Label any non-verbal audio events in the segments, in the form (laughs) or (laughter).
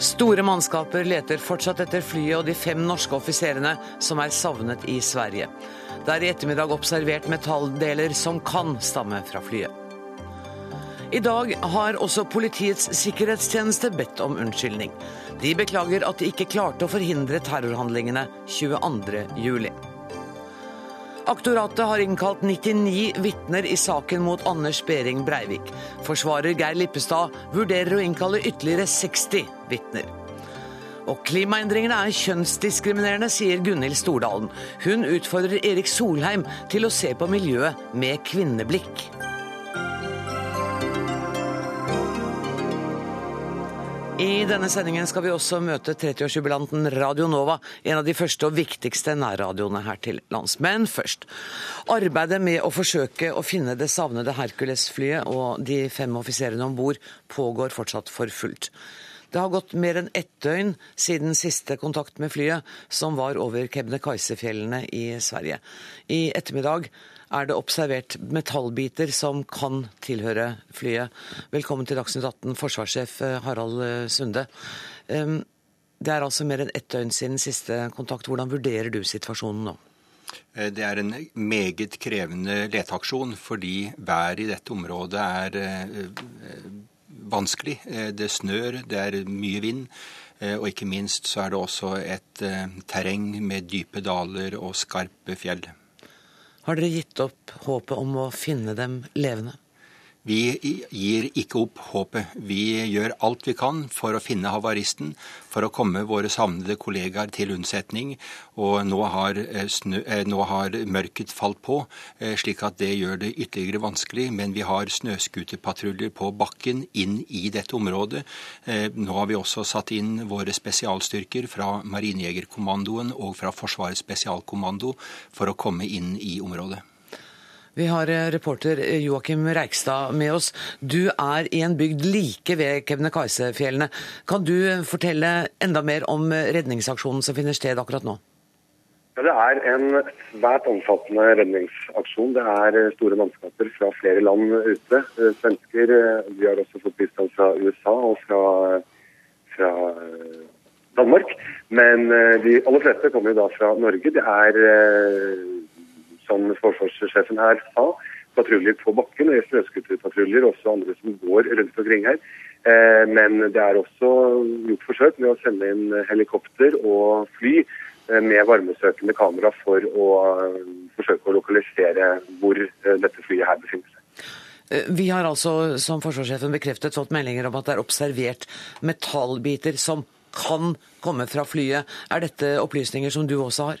Store mannskaper leter fortsatt etter flyet og de fem norske offiserene som er savnet i Sverige. Det er i ettermiddag observert metalldeler som kan stamme fra flyet. I dag har også Politiets sikkerhetstjeneste bedt om unnskyldning. De beklager at de ikke klarte å forhindre terrorhandlingene 22.07. Aktoratet har innkalt 99 vitner i saken mot Anders Behring Breivik. Forsvarer Geir Lippestad vurderer å innkalle ytterligere 60 vitner. Og klimaendringene er kjønnsdiskriminerende, sier Gunhild Stordalen. Hun utfordrer Erik Solheim til å se på miljøet med kvinneblikk. I denne sendingen skal vi også møte 30-årsjubilanten Radio Nova, en av de første og viktigste nærradioene her til lands. Men først. Arbeidet med å forsøke å finne det savnede Hercules-flyet og de fem offiserene om bord pågår fortsatt for fullt. Det har gått mer enn ett døgn siden siste kontakt med flyet, som var over Kebnekaisefjellene i Sverige. I ettermiddag er det observert metallbiter som kan tilhøre flyet. Velkommen til Dagsnytt 18, forsvarssjef eh, Harald eh, Sunde. Det er altså mer enn ett døgn siden siste kontakt. Hvordan vurderer du situasjonen nå? Eh, det er en meget krevende leteaksjon fordi været i dette området er vanskelig. Det snør, det er mye vind. Og ikke minst så er det også et terreng med dype daler og skarpe fjell. Har dere gitt opp håpet om å finne dem levende? Vi gir ikke opp håpet. Vi gjør alt vi kan for å finne havaristen, for å komme våre savnede kollegaer til unnsetning. Og nå har, eh, snø, eh, nå har, mørket falt på, eh, slik at det gjør det ytterligere vanskelig. Men vi har snøscooterpatruljer på bakken inn i dette området. Nå har vi også satt inn våre spesialstyrker fra Marinejegerkommandoen og fra Forsvarets spesialkommando for å komme inn i området. Vi har eh, reporter eh, Joakim Reikstad med oss. Du er i en bygd like ved Kebnekaise-fjellene. Kan du eh, fortelle enda mer om redningsaksjonen som finner sted akkurat nå? Ja, det er en svært omfattende redningsaksjon. Det er store mannskaper fra flere land ute. Svensker, vi har også fått bistand fra USA og fra, fra Danmark. Men de aller fleste kommer jo da fra Norge. Det er som forsvarssjefen her sa, patruljer på bakken. og Snøscooterpatruljer, også andre som går rundt omkring her. Eh, men det er også gjort forsøk med å sende inn helikopter og fly eh, med varmesøkende kamera for å eh, forsøke å lokalisere hvor dette flyet her befinner seg. Vi har altså, som forsvarssjefen bekreftet, fått meldinger om at det er observert metallbiter som kan komme fra flyet. Er dette opplysninger som du også har?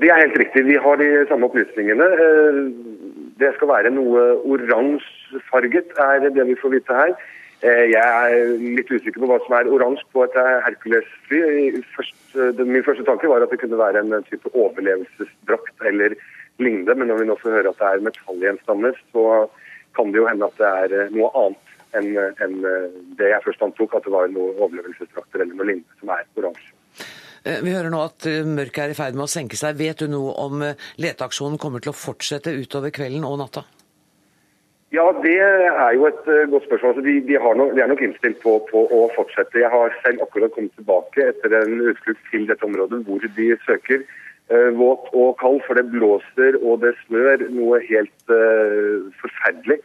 Det er helt riktig. Vi har de samme opplysningene. Eh, det skal være noe oransjefarget, er det vi får vite her. Eh, jeg er litt usikker på hva som er oransje på et Hercules-fly. Min første tanke var at det kunne være en type overlevelsesdrakt eller lignende, men når vi nå får høre at det er metallgjenstander, så kan det jo hende at det er eh, noe annet enn det jeg først antok, at det var noe overlevelsesdrakter eller noe lignende som er oransje. Eh, vi hører nå at eh, mørket er i ferd med å senke seg. Vet du noe om eh, leteaksjonen kommer til å fortsette utover kvelden og natta? Ja, Det er jo et godt spørsmål. Altså, de, de, no, de, er nok innstilt på, på, å fortsette. Jeg har selv akkurat kommet tilbake etter en utflukt til dette området hvor de søker eh, våt og kald, for det blåser og det snør noe helt eh, forferdelig.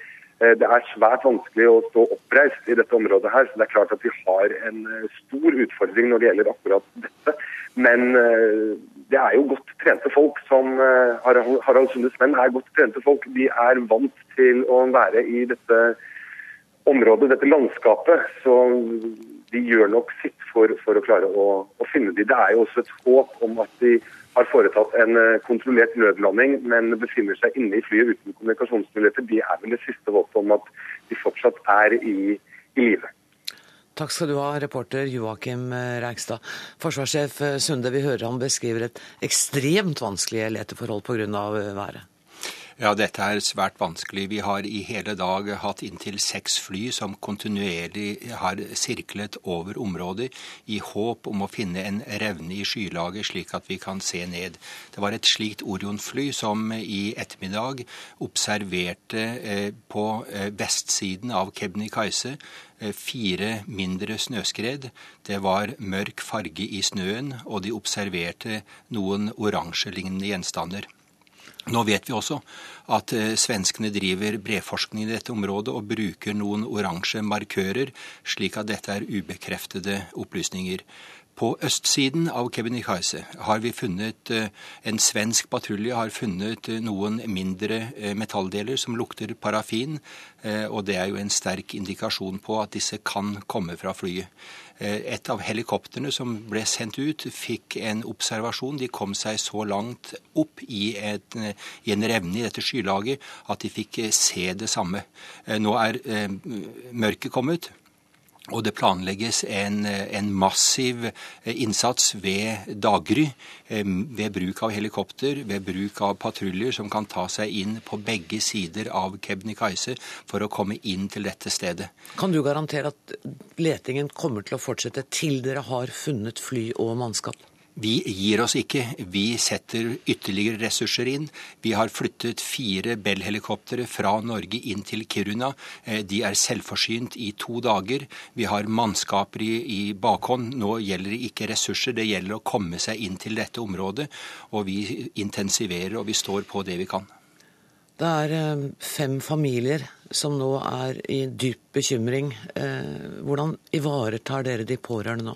Uh, det er svært vanskelig å stå oppreist i dette området her, så det er klart at vi har en stor utfordring når det gjelder akkurat dette. Men eh, det er jo godt trente folk som eh, Harald Sundes menn er godt trente folk. De er vant til å være i dette området, dette landskapet. Så de gjør nok sitt for, for å klare å, å, finne dem. Det er jo også et håp om at de har foretatt en eh, kontrollert nødlanding, men befinner seg inne i flyet uten kommunikasjonsmuligheter. De er vel det siste håpet om at de fortsatt er i, i live. Takk skal du ha, reporter Joakim eh, Reigstad. Forsvarssjef eh, Sunde, vi hører han beskriver et ekstremt vanskelig leteforhold pga. Været. Ja, dette er svært vanskelig. Vi har i hele dag hatt inntil seks fly som kontinuerlig har sirklet over området i håp om å finne en revne i skylaget, slik at vi kan se ned. Det var et slikt Orion-fly som i ettermiddag observerte eh, på eh, vestsiden av Kebnekaise eh, fire mindre snøskred. Det var mørk farge i snøen, og de observerte noen oransjelignende gjenstander. Nå vet vi også at eh, svenskene driver brevforskning i dette området og bruker noen oransje markører, slik at dette er ubekreftede opplysninger. På østsiden av Kebnekaise har vi funnet eh, En svensk patrulje har funnet eh, noen mindre metalldeler som lukter parafin, og det er jo en sterk indikasjon på at disse kan komme fra flyet. Eh, et av helikoptrene som ble sendt ut, fikk en observasjon. De kom seg så langt opp i, et, i en revne i dette skylaget at de fikk eh, se det samme. Eh, nå er mørket kommet. Og det planlegges en, en, massiv innsats ved daggry ved bruk av helikopter, ved bruk av patruljer som kan ta seg inn på begge sider av Kebnekaise for å komme inn til dette stedet. Kan du garantere at letingen kommer til å fortsette til dere har funnet fly og mannskap? Vi gir oss ikke. Vi setter ytterligere ressurser inn. Vi har flyttet fire Bell-helikoptre fra Norge inn til Kiruna. Eh, de er selvforsynt i to dager. Vi har mannskaper i, i bakhånd. Nå gjelder det ikke ressurser, det gjelder å komme seg inn til dette området. Og vi intensiverer og vi står på det vi kan. Det er eh, fem familier som nå er i dyp bekymring. Eh, hvordan ivaretar dere de pårørende nå?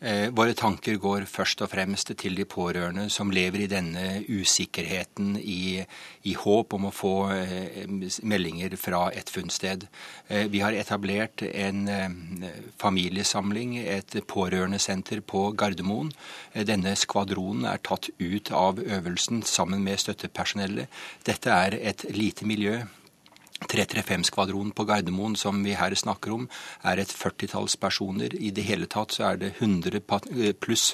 Eh, våre tanker går først og fremst til de pårørende som lever i denne usikkerheten, i, i håp om å få eh, meldinger fra et funnsted. Eh, vi har etablert en familiesamling, et pårørendesenter på Gardermoen. Denne skvadronen er tatt ut av øvelsen sammen med støttepersonellet. Dette er et lite miljø 335-skvadronen på Gardermoen som vi her snakker om, er et førtitalls personer. I det hele tatt så er det 100 eh, pluss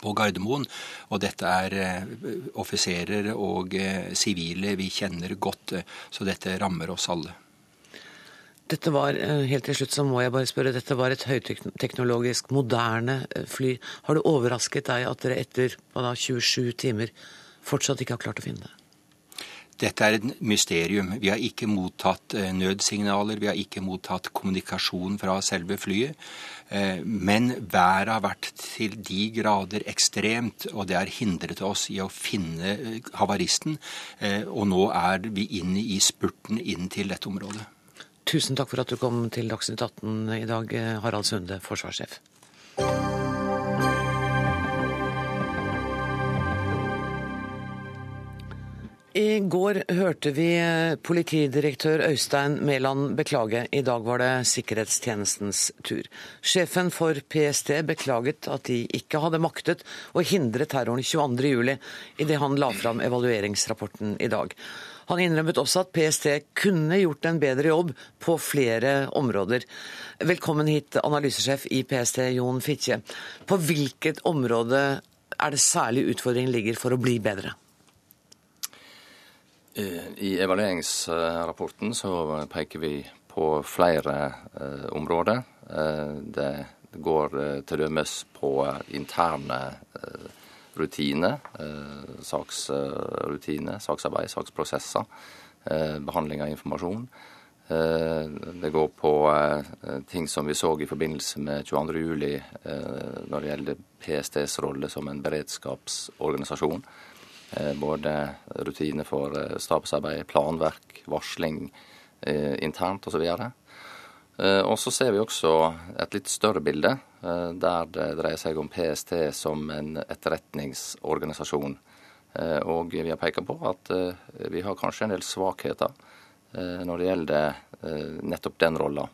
på Gardermoen. Og dette er eh, offiserer og eh, sivile vi kjenner godt, så dette rammer oss alle. Dette var, helt til slutt så må jeg bare spørre, dette var et høyteknologisk, moderne fly. Har det overrasket deg at dere etter da, 27 timer fortsatt ikke har klart å finne det? Dette er et mysterium. Vi har ikke mottatt eh, nødsignaler, vi har ikke mottatt kommunikasjon fra selve flyet. Eh, men været har vært til de grader ekstremt, og det har hindret oss i å finne eh, havaristen. Og nå er vi inne i spurten inn til dette området. Tusen takk for at du kom til Dagsnytt 18 i dag, Harald Sunde, forsvarssjef. I går hørte vi politidirektør Øystein Mæland beklage. I dag var det sikkerhetstjenestens tur. Sjefen for PST beklaget at de ikke hadde maktet å hindre terroren 22.07, idet han la fram evalueringsrapporten i dag. Han innrømmet også at PST kunne gjort en bedre jobb på flere områder. Velkommen hit, analysesjef i PST, Jon Fitje. På hvilket område er det særlig utfordringen ligger for å bli bedre? I evalueringsrapporten så peker vi på flere eh, områder. Eh, det går eh, t.d. på interne eh, rutiner, eh, saksrutiner, saksarbeid, saksprosesser, eh, behandling av informasjon. Eh, det går på ting som vi så i forbindelse med 22.07, når det gjelder PSTs rolle som en beredskapsorganisasjon. Eh, både rutiner for eh, stabsarbeid, planverk, varsling eh, internt osv. Og så ser vi også et litt større bilde, der det dreier seg om PST som en etterretningsorganisasjon. Og vi har pekt på at vi har kanskje en del svakheter når det gjelder nettopp den rolla.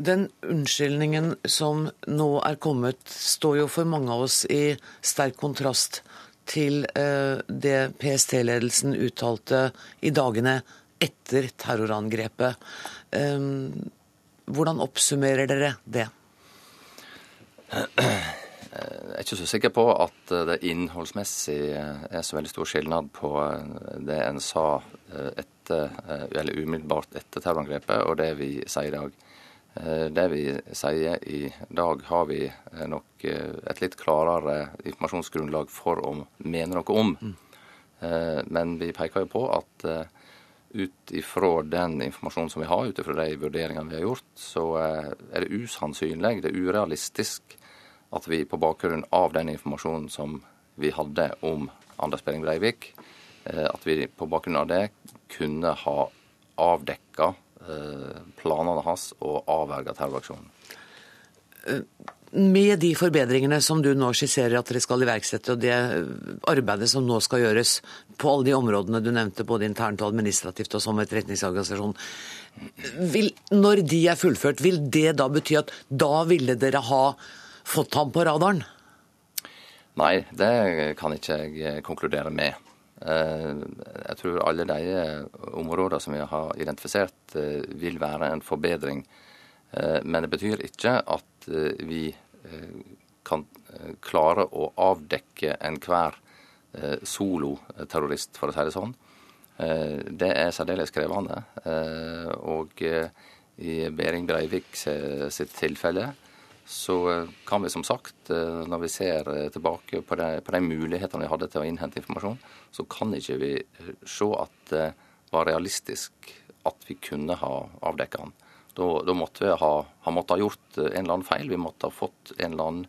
Den unnskyldningen som nå er kommet, står jo for mange av oss i sterk kontrast til eh, det PST-ledelsen uttalte i dagene etter terrorangrepet. Hvordan oppsummerer dere det? Jeg er ikke så sikker på at det innholdsmessig er så veldig stor skilnad på det en sa etter, eller umiddelbart etter terrorangrepet, og det vi sier i dag. Det vi sier i dag, har vi nok et litt klarere informasjonsgrunnlag for å mene noe om. Mm. Men vi peker jo på at ut ifra den informasjonen som vi har, ut ifra de vurderingene vi har gjort, så er det usannsynlig, det er urealistisk at vi på bakgrunn av den informasjonen som vi hadde om Anders Behring Breivik, eh, at vi på bakgrunn av det kunne ha avdekka eh, planene hans og avverge terroraksjonen. Eh, med de forbedringene som du nå skisserer at dere skal iverksette, og det arbeidet som nå skal gjøres på alle de områdene du nevnte, både internt og administrativt og som etterretningsorganisasjon, vil, når de er fullført, vil det da bety at da ville dere ha fått ham på radaren? Nei, det kan ikke jeg eh, konkludere med. Eh, jeg tror alle de eh, områdene som vi har identifisert, vil være en forbedring. Men det betyr ikke at vi kan klare å avdekke enhver soloterrorist, for å si det sånn. Det er særdeles krevende. Og i Behring Breivik sitt tilfelle så eh, kan vi som sagt, eh, når vi ser eh, tilbake på de, på de mulighetene vi hadde til å innhente informasjon, så kan ikke vi se at det var realistisk at vi kunne ha avdekket den. Da, da, måtte vi ha, ha måttet gjort en eller annen feil. Vi måtte ha fått en eller annen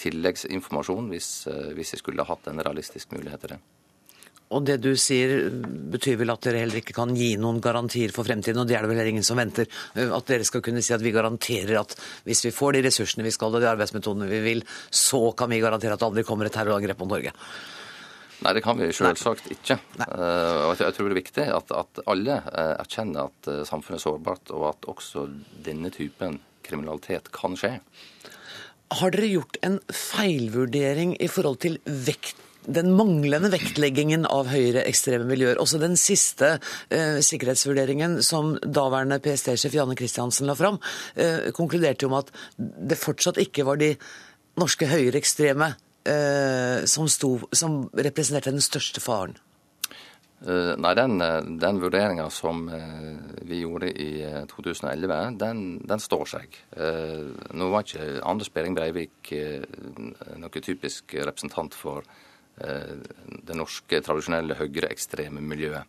tilleggsinformasjon hvis vi skulle ha hatt en realistisk mulighet til det. Og det du sier betyr vel at dere heller ikke kan gi noen garantier for fremtiden, og det er det vel heller ingen som venter. At dere skal kunne si at vi garanterer at hvis vi får de ressursene vi skal og de arbeidsmetodene vi vil, så kan vi garantere at det aldri kommer et terrorangrep på Norge. Nei, det kan vi selvsagt ikke. Uh, jeg tror det er viktig at, at alle uh, erkjenner at samfunnet er sårbart, og at også denne typen kriminalitet kan skje. Har dere gjort en feilvurdering i forhold til vekt den manglende vektleggingen av høyreekstreme miljøer. Også den siste eh, sikkerhetsvurderingen som daværende PST-sjef Janne Christiansen la fram, eh, konkluderte jo med at det fortsatt ikke var de norske høyreekstreme eh, som, som representerte den største faren. Uh, nei, den, den vurderinga som uh, vi gjorde i uh, 2011, den, den, står seg. nå var ikke Anders Behring Breivik noe typisk representant for Eh, det norske tradisjonelle høyreekstreme miljøet.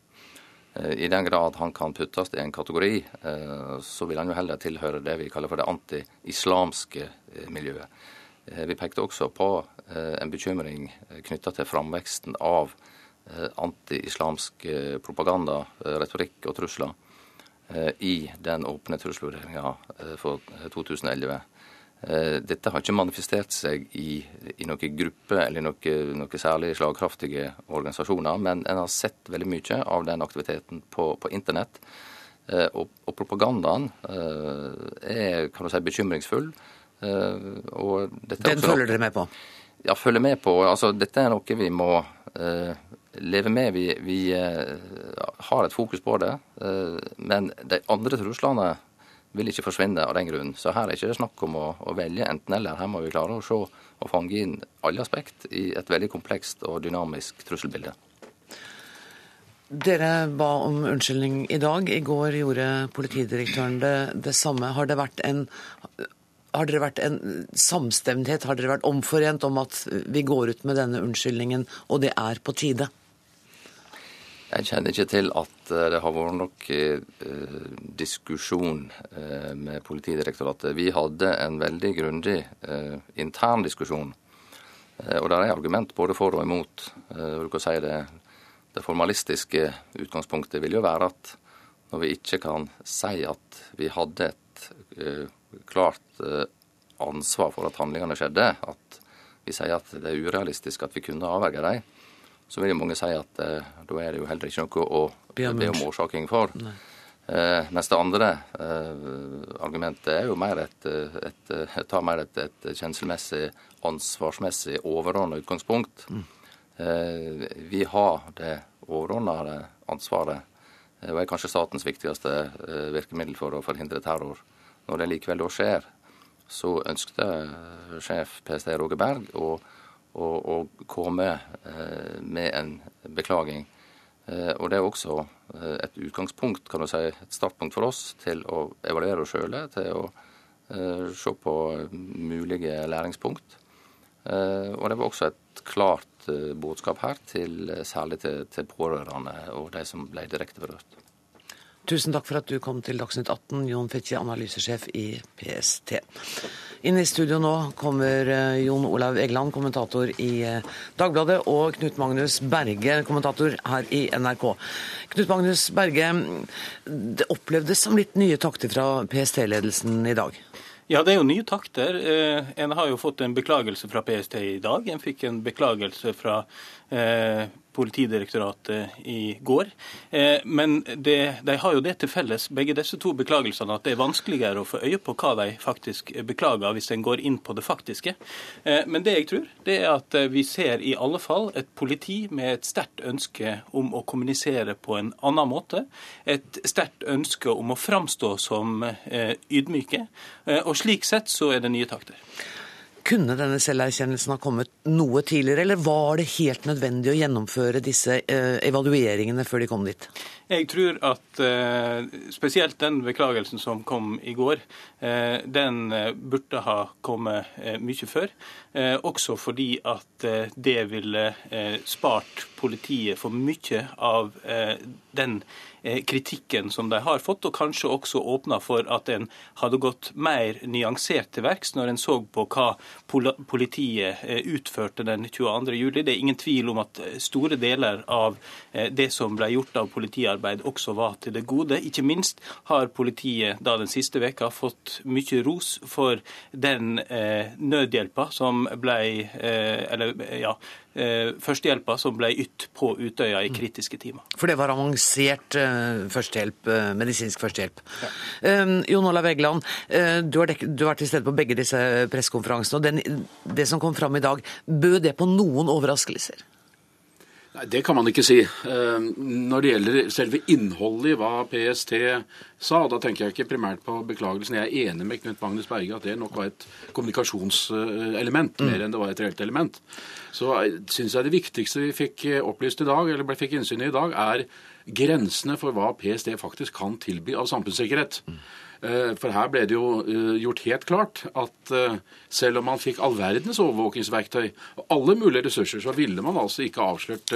Eh, I den grad han kan puttes i en kategori, eh, så vil han jo heller tilhøre det vi kaller for det anti-islamske miljøet. Vi pekte også på en bekymring knytta til framveksten av anti-islamsk propaganda, retorikk og trusler i den åpne trusselvurderinga for 2011. Eh, dette har ikke manifestert seg i, i noen gruppe eller noen noe særlig slagkraftige organisasjoner, men en har sett veldig mye av den aktiviteten på, på internett. Eh, og, og, propagandaen eh, er kan du si, bekymringsfull. den følger dere med på? Ja, følger med på. Altså, dette er noe vi må leve med. Vi, vi har et fokus på det. men de andre truslene vil ikke forsvinne av den grunn. Så her er ikke det snakk om å, å velge enten-eller. Her må vi klare å se og fange inn alle aspekt i et veldig komplekst og dynamisk trusselbilde. Dere ba om unnskyldning i dag. I går gjorde politidirektøren det, det samme. Har det en har dere vært en samstemthet, har dere vært omforent om at vi går ut med denne unnskyldningen, og det er på tide? Jeg kjenner ikke til at eh, det har vært noe eh, diskusjon eh, med Politidirektoratet. Vi hadde en veldig grundig intern diskusjon. Og det er argument både for og imot. Du kan si det, det formalistiske utgangspunktet vil jo være at når vi ikke kan si at vi hadde et klart ansvar for at handlingene skjedde, at vi sier at det er urealistisk at vi kunne avverge dem, så vil jo mange si at eh, da er det jo heller ikke noe å be om årsaking for. Eh, mens det andre eh, argumentet er jo mer et, et, et tar mer et, et kjenselmessig, ansvarsmessig overordna utgangspunkt. Mm. Eh, vi har det overordna ansvaret, eh, og er kanskje statens viktigste eh, virkemiddel for å forhindre terror. Når det likevel da skjer, så ønskte sjef PST Roger Berg å, å, å komme med en beklaging. Og det er også et utgangspunkt, kan du si, et startpunkt for oss til å evaluere oss sjøl, til å se på mulige læringspunkt. Og det var også et klart budskap her, til, særlig til, til pårørende og de som ble direkte berørt. Tusen takk for at du kom til Dagsnytt 18, Jon Fitje, analysesjef i PST. Inn i studio nå kommer eh, Jon Olav Egeland, kommentator i eh, Dagbladet, og Knut Magnus Berge, kommentator her i NRK. Knut Magnus Berge, det opplevdes som litt nye takter fra PST-ledelsen i dag? Ja, det er jo nye takter. Eh, en har jo fått en beklagelse fra PST i dag. En fikk en beklagelse fra Politidirektoratet i går. Eh, men det, de har jo det til felles, begge disse to beklagelsene, at det er vanskeligere å få øye på hva de faktisk beklager, hvis en går inn på det faktiske. Eh, men det jeg tror, det er at eh, vi ser i alle fall et politi med et sterkt ønske om å kommunisere på en annen måte. Et sterkt ønske om å framstå som ydmyke. Og slik sett så er det nye takter. Kunne denne selverkjennelsen ha kommet noe tidligere, eller var det helt nødvendig å gjennomføre disse eh, evalueringene før de kom dit? Jeg tror at eh, spesielt den beklagelsen som kom i går, eh, den burde ha kommet mye før. Også fordi at det ville spart politiet for mye av den kritikken som de har fått, og kanskje også åpna for at en hadde gått mer nyansert til verks når en så på hva politiet eh, utførte den 22. juli. Det er ingen tvil om at eh, store deler av det som ble gjort av politiarbeid, også var til det gode. Ikke minst har politiet da den siste veka fått mye ros for den nødhjelpa som ble Eller ja, Eh, førstehjelpa som ble ytt på Utøya i kritiske timer. For det var avansert eh, førstehjelp, eh, medisinsk førstehjelp. Ja. Jon Olav Egeland, du har, du har vært til stede på begge disse pressekonferansene. og den, Det som kom fram i dag, bød det på noen overraskelser? Nei, Det kan man ikke si. Når det gjelder selve innholdet i hva PST sa, da tenker jeg ikke primært på beklagelsen. Jeg er enig med Knut Magnus Berge at det nok var et kommunikasjonselement mm. mer enn det var et reelt element. Så syns jeg det viktigste vi fikk opplyst i dag, eller fikk innsyn i i dag, er grensene for hva PST faktisk kan tilby av samfunnssikkerhet. Eh, for her ble det jo eh, gjort helt klart at eh, selv om man fikk all verdens overvåkingsverktøy og alle mulige ressurser, så ville man altså ikke avslørt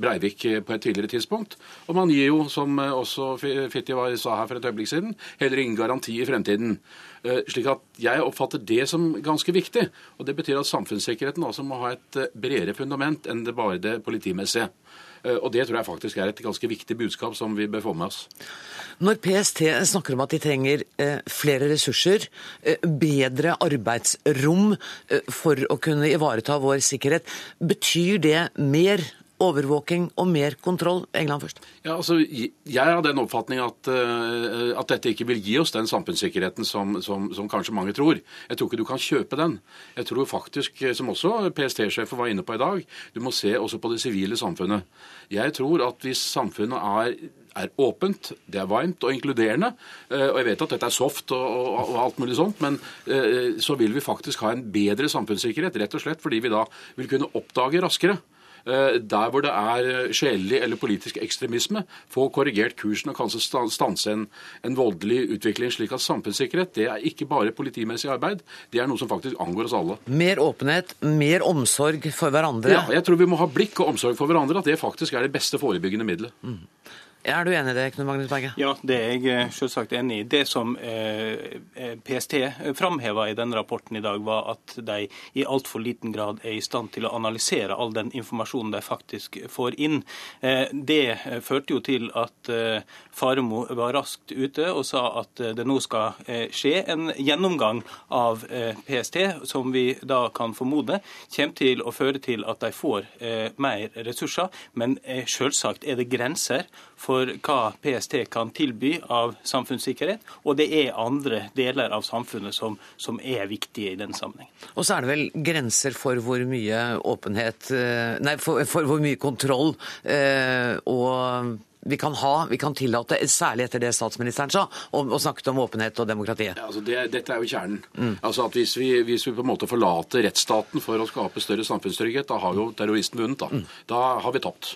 Breivik på et tidligere tidspunkt. Og man gir jo, som også Fitti sa her for et øyeblikk siden, heller ingen garanti i fremtiden. Slik at jeg oppfatter det som ganske viktig. Og det betyr at samfunnssikkerheten også må ha et bredere fundament enn det bare det politimessige. Og det tror jeg faktisk er et ganske viktig budskap som vi bør få med oss. Når PST snakker om at de trenger eh, flere ressurser, eh, bedre arbeidsrom eh, for å kunne ivareta vår sikkerhet, betyr det mer overvåking og mer kontroll? England først. Ja, altså, jeg har den oppfatning at, at, dette ikke vil gi oss den samfunnssikkerheten som, som, som, kanskje mange tror. Jeg tror ikke du kan kjøpe den. Jeg tror faktisk, som også PST-sjefen var inne på i dag, du må se også på det sivile samfunnet. Jeg tror at hvis samfunnet er er åpent, det er varmt og inkluderende. Eh, og jeg vet at dette er soft og, og, og, alt mulig sånt, men eh, så vil vi faktisk ha en bedre samfunnssikkerhet, rett og slett fordi vi da vil kunne oppdage raskere. Eh, der hvor det er sjelelig eller politisk ekstremisme, få korrigert kursen og kanskje stanse en, en, voldelig utvikling. slik at samfunnssikkerhet det er ikke bare politimessig arbeid, det er noe som faktisk angår oss alle. Mer åpenhet, mer omsorg for hverandre? Ja, jeg tror vi må ha blikk og omsorg for hverandre. At det faktisk er det beste forebyggende middelet. Mm. Er du enig i det, Knut Magnus Berge? Ja, det er jeg eh, selvsagt enig i. Det som eh, eh PST framheva i denne rapporten i dag, var at de i altfor liten grad er i stand til å analysere all den informasjonen de faktisk får inn. Det førte jo til at Faremo var raskt ute og sa at det nå skal skje en gjennomgang av PST, som vi da kan formode kommer til å føre til at de får mer ressurser. Men selvsagt er det grenser for hva PST kan tilby av samfunnssikkerhet, og det er andre deler av samfunnet som, som er viktige i den sammenheng. Og så er det vel grenser for hvor mye åpenhet eh, Nei, for, for hvor mye kontroll eh, og vi kan ha, vi kan tillate, særlig etter det statsministeren sa, og, og snakket om åpenhet og demokratiet? Ja, altså det, dette er jo kjernen. Mm. Altså at hvis vi, hvis vi, på en måte forlater rettsstaten for å skape større samfunnstrygghet, da har jo terroristen vunnet. Da, mm. da har vi tapt.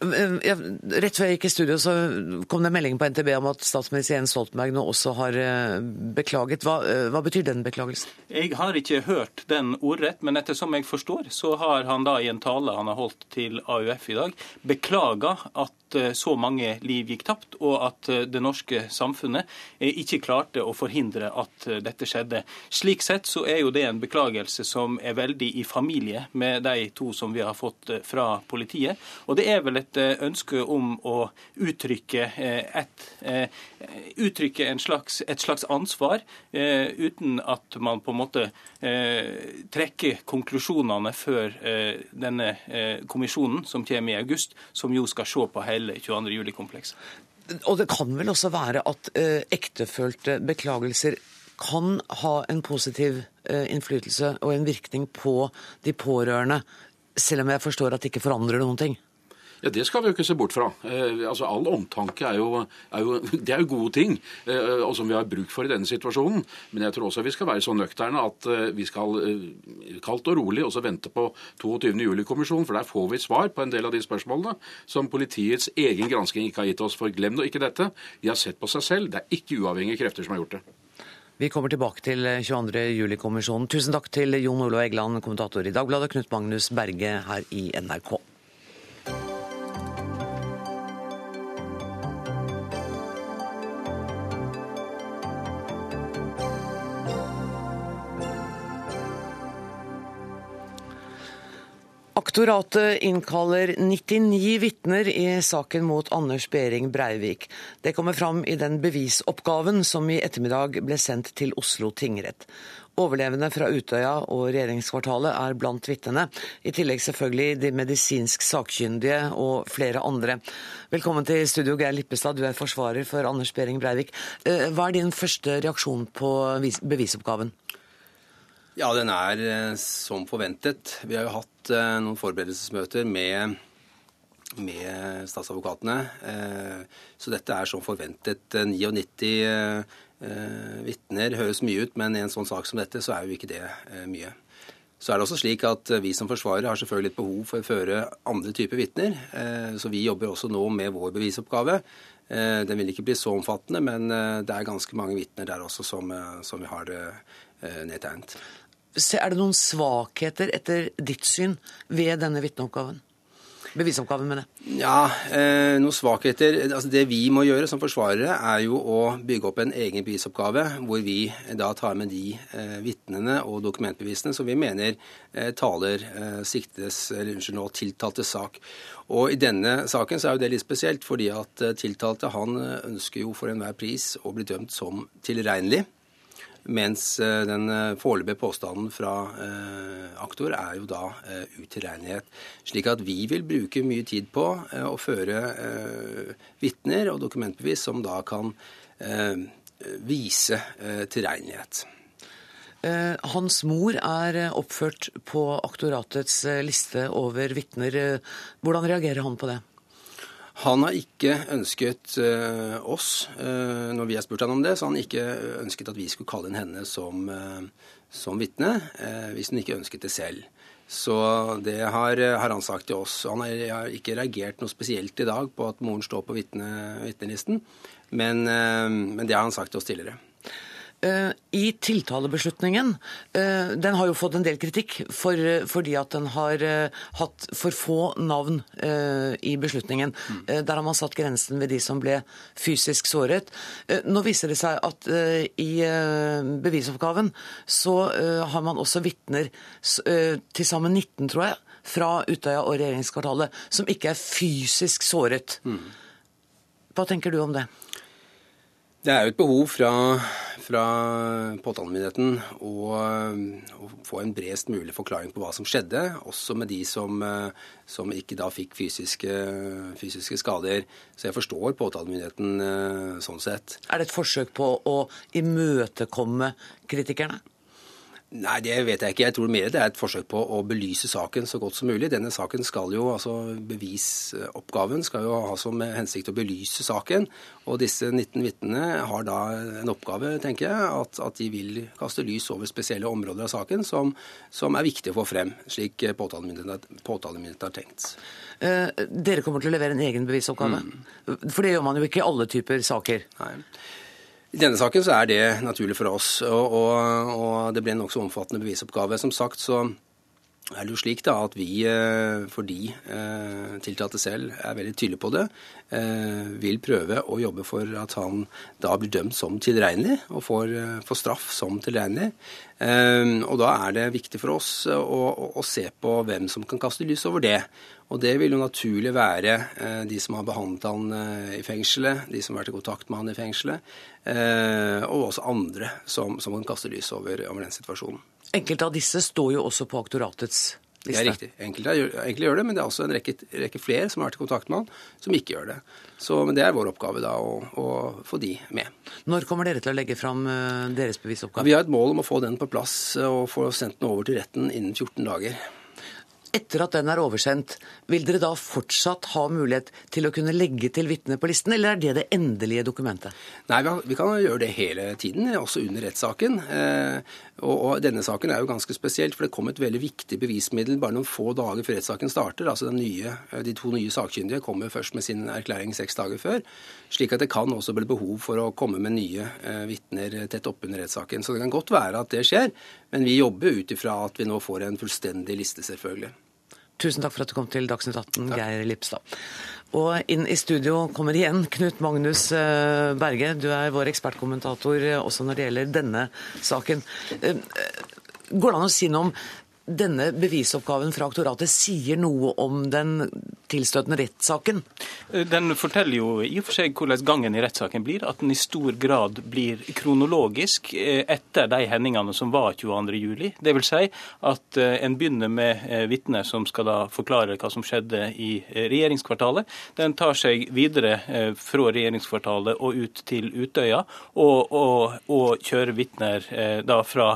Rett før jeg gikk i studio, så kom det en melding på NTB om at statsminister Jens Stoltenberg nå også har eh, beklaget. Hva, eh, hva, betyr den beklagelsen? Jeg har ikke hørt den ordrett, men ettersom jeg forstår, så har han da i en tale han har holdt til AUF i dag, beklaga at Eh, så mange liv gikk tapt, og at det norske samfunnet ikke klarte å forhindre at dette skjedde. Slik sett så er jo det en beklagelse som er veldig i familie med de to som vi har fått fra politiet. Og det er vel et ønske om å uttrykke, et, uttrykke slags, et slags ansvar, uten at man på en måte trekker konklusjonene før denne kommisjonen som kommer i august, som jo skal se på hele hele 22. juli-komplekset. Og det kan vel også være at eh, ektefølte beklagelser kan ha en positiv eh, innflytelse og en virkning på de pårørende, selv om jeg forstår at det ikke forandrer noen ting? Ja, Det skal vi jo ikke se bort fra. Eh, altså All omtanke er jo, er jo, (laughs) det er jo gode ting, eh, og som vi har bruk for i denne situasjonen. Men jeg tror også vi skal være så nøkterne at eh, vi skal eh, kaldt og rolig også vente på 22. juli-kommisjonen, for der får vi svar på en del av de spørsmålene som politiets egen gransking ikke har gitt oss. For glem nå ikke dette. De har sett på seg selv. Det er ikke uavhengige krefter som har gjort det. Vi kommer tilbake til 22. juli-kommisjonen. Tusen takk til Jon Olo Egeland, kommentator i Dagbladet, Knut Magnus Berge her i NRK. Aktoratet innkaller 99 vitner i saken mot Anders Behring Breivik. Det kommer fram i den bevisoppgaven som i ettermiddag ble sendt til Oslo tingrett. Overlevende fra Utøya og regjeringskvartalet er blant vitnene, i tillegg selvfølgelig de medisinsk sakkyndige og flere andre. Velkommen til studio, Geir Lippestad, du er forsvarer for Anders Behring Breivik. Eh, hva er din første reaksjon på bevisoppgaven? Ja, den er eh, som forventet. Vi har jo hatt eh, noen forberedelsesmøter med, med statsadvokatene. Eh, så dette er som forventet. 99 vitner høres mye ut, men i en sånn sak som dette, så er jo ikke det mye. Så er det også slik at Vi som forsvarer har selvfølgelig et behov for å føre andre typer vitner. Så vi jobber også nå med vår bevisoppgave. Den vil ikke bli så omfattende, men det er ganske mange vitner der også som, som vi har nedtegnet. Er det noen svakheter etter ditt syn ved denne vitneoppgaven? Bevisoppgaven, mener jeg. Ja, eh, noen svakheter altså Det vi må gjøre som forsvarere, er jo å bygge opp en egen bevisoppgave, hvor vi da tar med de eh, vitnene og dokumentbevisene som vi mener eh, taler eh, siktes, eller unnskyld nå, tiltaltes sak. Og I denne saken så er jo det litt spesielt, fordi at eh, tiltalte han ønsker jo for enhver pris å bli dømt som tilregnelig. Mens eh, den eh, foreløpige påstanden fra eh, aktor er jo da utilregnelighet. Slik at vi vil bruke mye tid på å føre vitner og dokumentbevis som da kan vise tilregnelighet. Hans mor er oppført på aktoratets liste over vitner. Hvordan reagerer han på det? Han har ikke ønsket uh, oss, uh, når vi har spurt han om det, så han ikke ønsket at vi skulle kalle inn henne som, uh, som vitne, hvis hun ikke ønsket det selv. Så det har, har, han sagt til oss. Han har, ikke reagert noe spesielt i dag på at moren står på vitne, vitnelisten, men, men det har han sagt til oss tidligere. Eh, I tiltalebeslutningen, eh, den har jo fått en del kritikk for, fordi at den har eh, hatt for få navn i beslutningen. Mm. Der har man satt grensen ved de som ble fysisk såret. Nå viser det seg at i bevisoppgaven så har man også vitner, til sammen 19 tror jeg, fra Utøya og regjeringskvartalet, som ikke er fysisk såret. Mm. Hva tenker du om det? Det er jo et behov fra, fra påtalemyndigheten å, å, få en bredest mulig forklaring på hva som skjedde, også med de som, som ikke da fikk fysiske, fysiske, skader. Så jeg forstår påtalemyndigheten sånn sett. Er det et forsøk på å imøtekomme kritikerne? Nei, det vet jeg ikke. Jeg tror mer det er et forsøk på å belyse saken så godt som mulig. Denne saken skal jo, altså Bevisoppgaven skal jo ha som hensikt å belyse saken. Og disse 19 vitnene har da en oppgave, tenker jeg, at, at, de vil kaste lys over spesielle områder av saken som, som er viktig å få frem, slik påtalemyndigheten har tenkt. Eh, dere kommer til å levere en egen bevisoppgave? Mm. For det gjør man jo ikke i alle typer saker. Nei. I denne saken så er det naturlig for oss, og, og, og det ble en nokså omfattende bevisoppgave. Som sagt så er det jo slik da at vi, eh, fordi eh, tiltalte selv er veldig tydelige på det, eh, vil prøve å jobbe for at han da blir dømt som tilregnelig, og får, får straff som tilregnelig. Og da er det viktig for oss å, å, å se på hvem som kan kaste lys over det. Og det vil jo naturlig være eh, de som har behandlet han eh, i fengselet, de som har vært i kontakt med han i fengselet, eh, og også andre som, som kan kaste lys over, over, den situasjonen. Enkelte av disse står jo også på aktoratets liste. Det er riktig. Enkelte, enkelte gjør det, men det er også en rekke, rekke, flere som har vært i kontakt med han, som ikke gjør det. Så men Det er vår oppgave da å, å, få de med. Når kommer dere til å legge fram deres bevisoppgave? Vi har et mål om å få den på plass og få sendt den over til retten innen 14 dager. Etter at den er oversendt, vil dere da fortsatt ha mulighet til å kunne legge til vitner på listen, eller er det det endelige dokumentet? Nei, vi kan gjøre det hele tiden, også under rettssaken. Eh, og denne saken er jo ganske spesielt, for det kom et veldig viktig bevismiddel bare noen få dager før rettssaken starter. Altså nye, eh, De to nye sakkyndige kommer først med sin erklæring seks dager før. Slik at det kan også bli behov for å komme med nye eh, vitner tett oppunder rettssaken. Så det kan godt være at det skjer, men vi jobber ut ifra at vi nå får en fullstendig liste, selvfølgelig. Tusen takk for at du kom til Dagsnytt 18, Geir Lipstad. Og inn i studio kommer igjen Knut Magnus eh, Berge. Du er vår ekspertkommentator eh, også når det gjelder denne saken. Eh, går det an å si noe om denne bevisoppgaven fra aktoratet sier noe om den tilstøtende rettssaken? Den forteller jo i og for seg hvordan gangen i rettssaken blir. At den i stor grad blir kronologisk eh, etter de hendelsene som var 22.07. Dvs. Si at eh, en begynner med eh, vitner som skal da forklare hva som skjedde i regjeringskvartalet. Den tar seg videre fra regjeringskvartalet og ut til Utøya, og, og, og kjører vitner da fra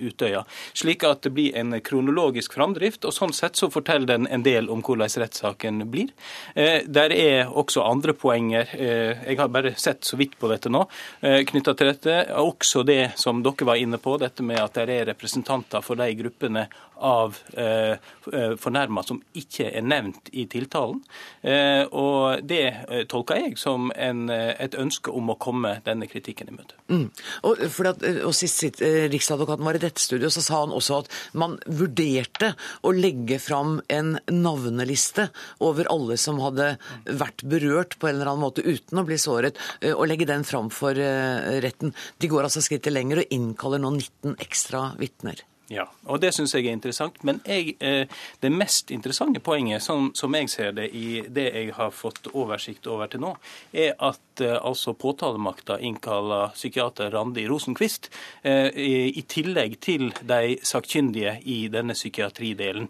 Utøya. Slik at det blir en kronologisk framdrift, og sånn sett så forteller den en del om hvordan rettssaken blir. Eh, der er også andre poenger. Eh, jeg har bare sett så vidt på dette nå, eh, knytta til dette. Også det som dere var inne på, dette med at det er representanter for de gruppene av eh, eh fornærma som ikke er nevnt i tiltalen. Eh, og det eh, tolker jeg som en, et ønske om å komme denne kritikken i møte. Mm. Og, at, og Sist Riksadvokaten var i dette studioet, så sa han også at man vurderte å legge fram en navneliste over alle som hadde vært berørt på en eller annen måte uten å bli såret, og legge den fram for retten. De går altså skrittet lenger og innkaller nå 19 ekstra vitner. Ja, og det syns jeg er interessant. Men jeg, eh, det mest interessante poenget, som, som, jeg ser det i det jeg har fått oversikt over til nå, er at eh, altså påtalemakta innkaller psykiater Randi Rosenquist, eh, i, tillegg til de sakkyndige i denne psykiatridelen.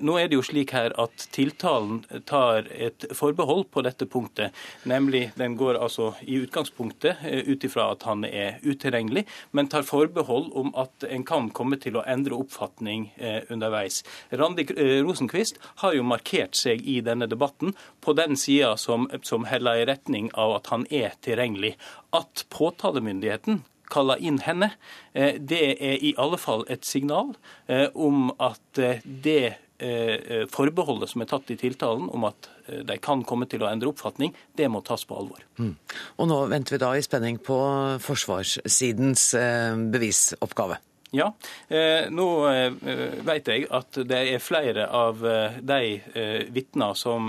Nå er det jo slik her at tiltalen tar et forbehold på dette punktet, nemlig den går altså i utgangspunktet ut ifra at han er utilregnelig, men tar forbehold om at en kan komme til å endre endre oppfatning eh, underveis. Randi eh, Rosenquist har jo markert seg i denne debatten på den sida som, som heller i retning av at han er tilregnelig. At påtalemyndigheten kaller inn henne, eh, det er i alle fall et signal om at det forbeholdet som er tatt i tiltalen om at de kan komme til å endre oppfatning, det må tas på alvor. Mm. Og nå venter vi da i spenning på forsvarssidens bevisoppgave. Ja, eh, nå eh, vet jeg at det er flere av eh, de vitner som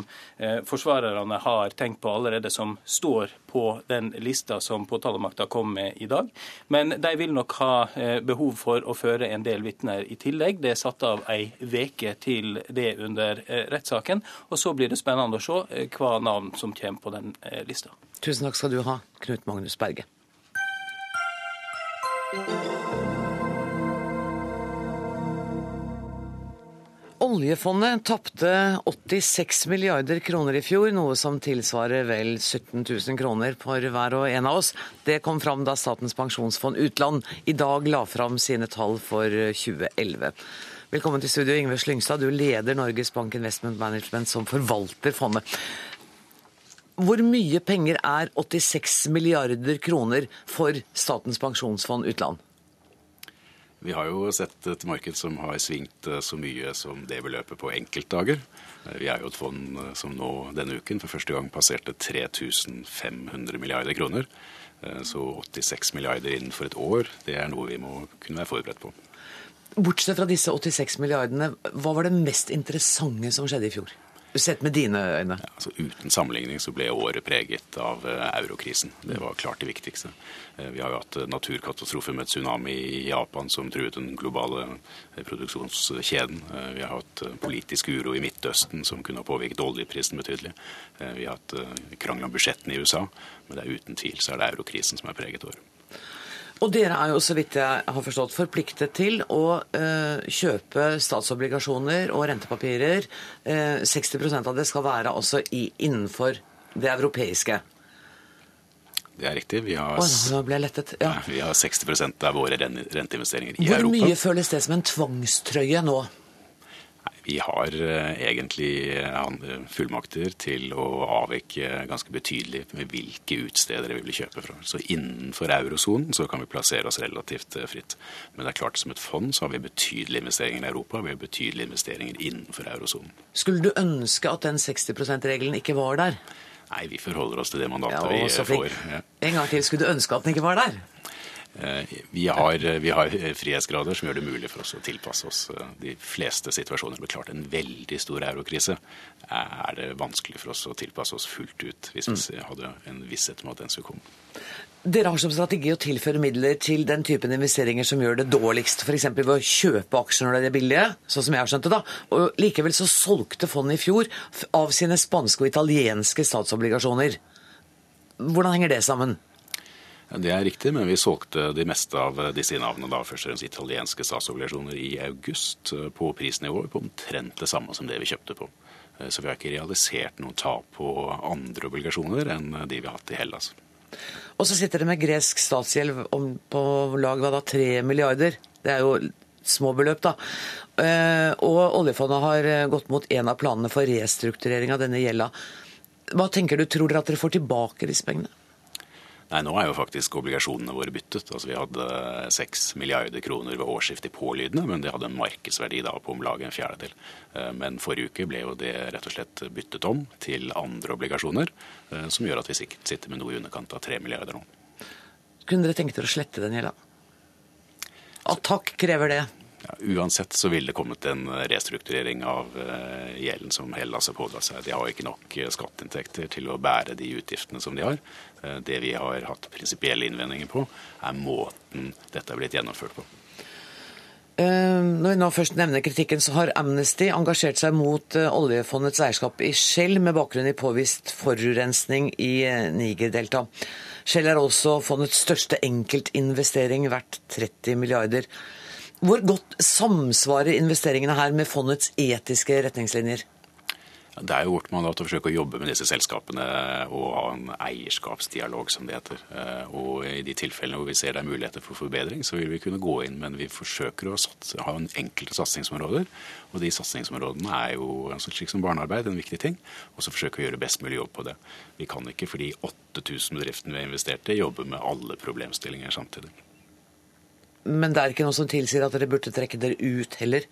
forsvarerne har tenkt på allerede, som står på den lista som påtalemakta kom med i dag. Men de vil nok ha eh, behov for å føre en del vitner i tillegg. Det er satt av ei veke til det under rettssaken. Og så blir det spennende å se hva navn som kommer på den lista. Tusen takk skal du ha, Knut Magnus Berge. Oljefondet tapte 86 milliarder kroner i fjor, noe som tilsvarer vel 17 000 kroner for hver og en av oss. Det kom fram da Statens pensjonsfond utland i dag la fram sine tall for 2011. Velkommen til studio, Ingve Slyngstad. Du leder Norges Bank Investment Management som forvalter fondet. Hvor mye penger er 86 milliarder kroner for Statens pensjonsfond utland? Vi har jo sett et marked som har svingt eh, så mye som det beløpet på enkeltdager. Eh, vi er jo et fond eh, som nå denne uken for første gang passerte 3500 milliarder kroner. Så 86 milliarder innenfor et år, det er noe vi må kunne være forberedt på. Bortsett fra disse 86 milliardene, hva var det mest interessante som skjedde i fjor? Sett med dine øyne? Ja, altså Uten sammenligning så ble året preget av eh, eurokrisen. Det var klart det viktigste. Eh, vi har jo hatt eh, naturkatastrofer med tsunami i Japan som truet den globale produksjonskjeden. Vi har hatt politisk uro i Midtøsten som kunne ha påvirket oljeprisen betydelig. Vi har hatt krangel om budsjettene i USA. Men det er uten tvil så er det eurokrisen som har preget året. Og dere er jo, så vidt jeg har forstått, forpliktet til å eh, kjøpe statsobligasjoner og rentepapirer. Eh, 60% av det skal være altså i, innenfor det europeiske. Det er riktig. Vi har, Åh, nå ble jeg lettet. Ja. vi har 60% av våre renteinvesteringer i Hvor Europa. Hvor mye føles det som en tvangstrøye nå? Vi har eh, egentlig eh, fullmakter til å avvike ganske betydelig med hvilke utstedere vi vil kjøpe fra. Så innenfor eurosonen så kan vi plassere oss relativt eh, fritt. Men det er klart som et fond så har vi betydelige investeringer i Europa, vi har betydelige investeringer innenfor eurosonen. Skulle du ønske at den 60 %-regelen ikke var der? Nei, vi forholder oss til det mandatet ja, vi får. Ja. En gang til, skulle du ønske at den ikke var der? Eh, vi har, vi har, frihetsgrader som gjør det mulig for oss å tilpasse oss eh, de fleste situasjoner. Men klart en veldig stor eurokrise er det vanskelig for oss å tilpasse oss fullt ut hvis vi mm. hadde en visshet om at den skulle komme. Dere har som strategi å tilføre midler til den typen investeringer som gjør det dårligst, f.eks. ved å kjøpe aksjer når de er billige, sånn som jeg har skjønt det. da. Og Likevel så solgte fondet i fjor av sine spanske og italienske statsobligasjoner. Hvordan henger det sammen? Det er riktig, men vi solgte de meste av disse navnene da først og fremst italienske statsobligasjoner i august eh, på prisnivået på omtrent det samme som det vi kjøpte på. Eh, så vi har ikke realisert noe tap på andre obligasjoner enn de vi har hatt i Hellas. Og så sitter det med gresk statsgjeld på lag hva da, 3 milliarder. Det er jo små beløp, da. Eh, og oljefondet har gått mot en av planene for restrukturering av denne gjelda. Hva tenker du, tror dere at dere får tilbake disse pengene? Nei, nå er jo faktisk obligasjonene våre byttet. Altså Vi hadde 6 milliarder kroner ved årsskiftet pålydende, men det hadde en markedsverdi da på om lag en fjerdedel. Eh, men forrige uke ble jo det rett og slett byttet om til andre obligasjoner, eh, som gjør at vi sikkert sitter med noe i underkant av 3 milliarder nå. Kunne dere tenkt dere å slette den gjelda? Attakk krever det. Ja, uansett så ville det kommet en restrukturering av uh, gjelden som Hellas har pådratt seg. De har ikke nok uh, skatteinntekter til å bære de utgiftene som de har. Uh, det vi har hatt prinsipielle innvendinger på, er måten dette er blitt gjennomført på. Når vi nå først nevner kritikken, så har Amnesty engasjert seg mot oljefondets eierskap i Shell med bakgrunn i påvist forurensning i Niger-delta. Shell er også fondets største enkeltinvestering, verdt 30 milliarder. Hvor godt samsvarer investeringene her med fondets etiske retningslinjer? Det er jo vårt mandat å forsøke å jobbe med disse selskapene og ha en eierskapsdialog, som det heter. Eh, og i de tilfellene hvor vi ser det er muligheter for forbedring, så vil vi kunne gå inn. Men vi forsøker å ha en enkelte satsingsområder. Og de satsingsområdene er jo altså slik som barnearbeid en viktig ting. Og så forsøke å gjøre best mulig jobb på det. Vi kan ikke for de 8000 bedriftene vi har investert i, jobbe med alle problemstillinger samtidig. Men det er ikke noe som tilsier at dere burde trekke dere ut heller?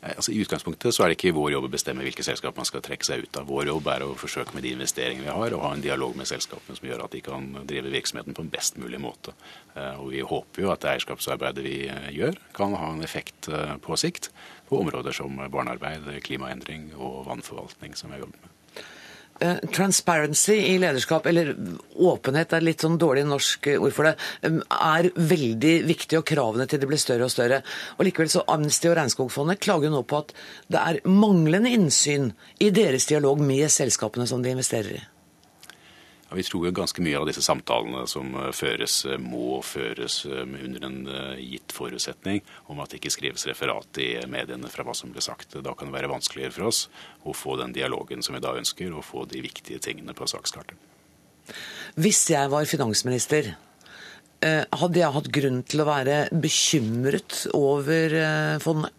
Altså, I utgangspunktet så er det ikke vår jobb å bestemme hvilke selskap man skal trekke seg ut av. Vår jobb er å forsøke med de investeringene vi har, og ha en dialog med selskapene som gjør at de kan drive virksomheten på en best mulig måte. Eh, og Vi håper jo at det eierskapsarbeidet vi eh, gjør, kan ha en effekt eh, på sikt på områder som barnearbeid, klimaendring og vannforvaltning, som vi har jobbet med. Eh, transparency i lederskap, eller åpenhet er litt sånn dårlig norsk ord for det, er veldig viktig, og kravene til det blir større og større. Og Likevel så Amnesty og Regnskogfondet klager nå på at det er manglende innsyn i deres dialog med selskapene som de investerer i. Ja, vi tror jo ganske mye av disse samtalene som eh, føres, eh, må føres eh, under en gitt forutsetning om at det ikke skrives referat i mediene fra hva som ble sagt. Da kan det være vanskeligere for oss å få den dialogen som vi da ønsker, og få de viktige tingene på sakskartet. Hvis jeg var finansminister, hadde jeg hatt grunn til å være bekymret over fondet?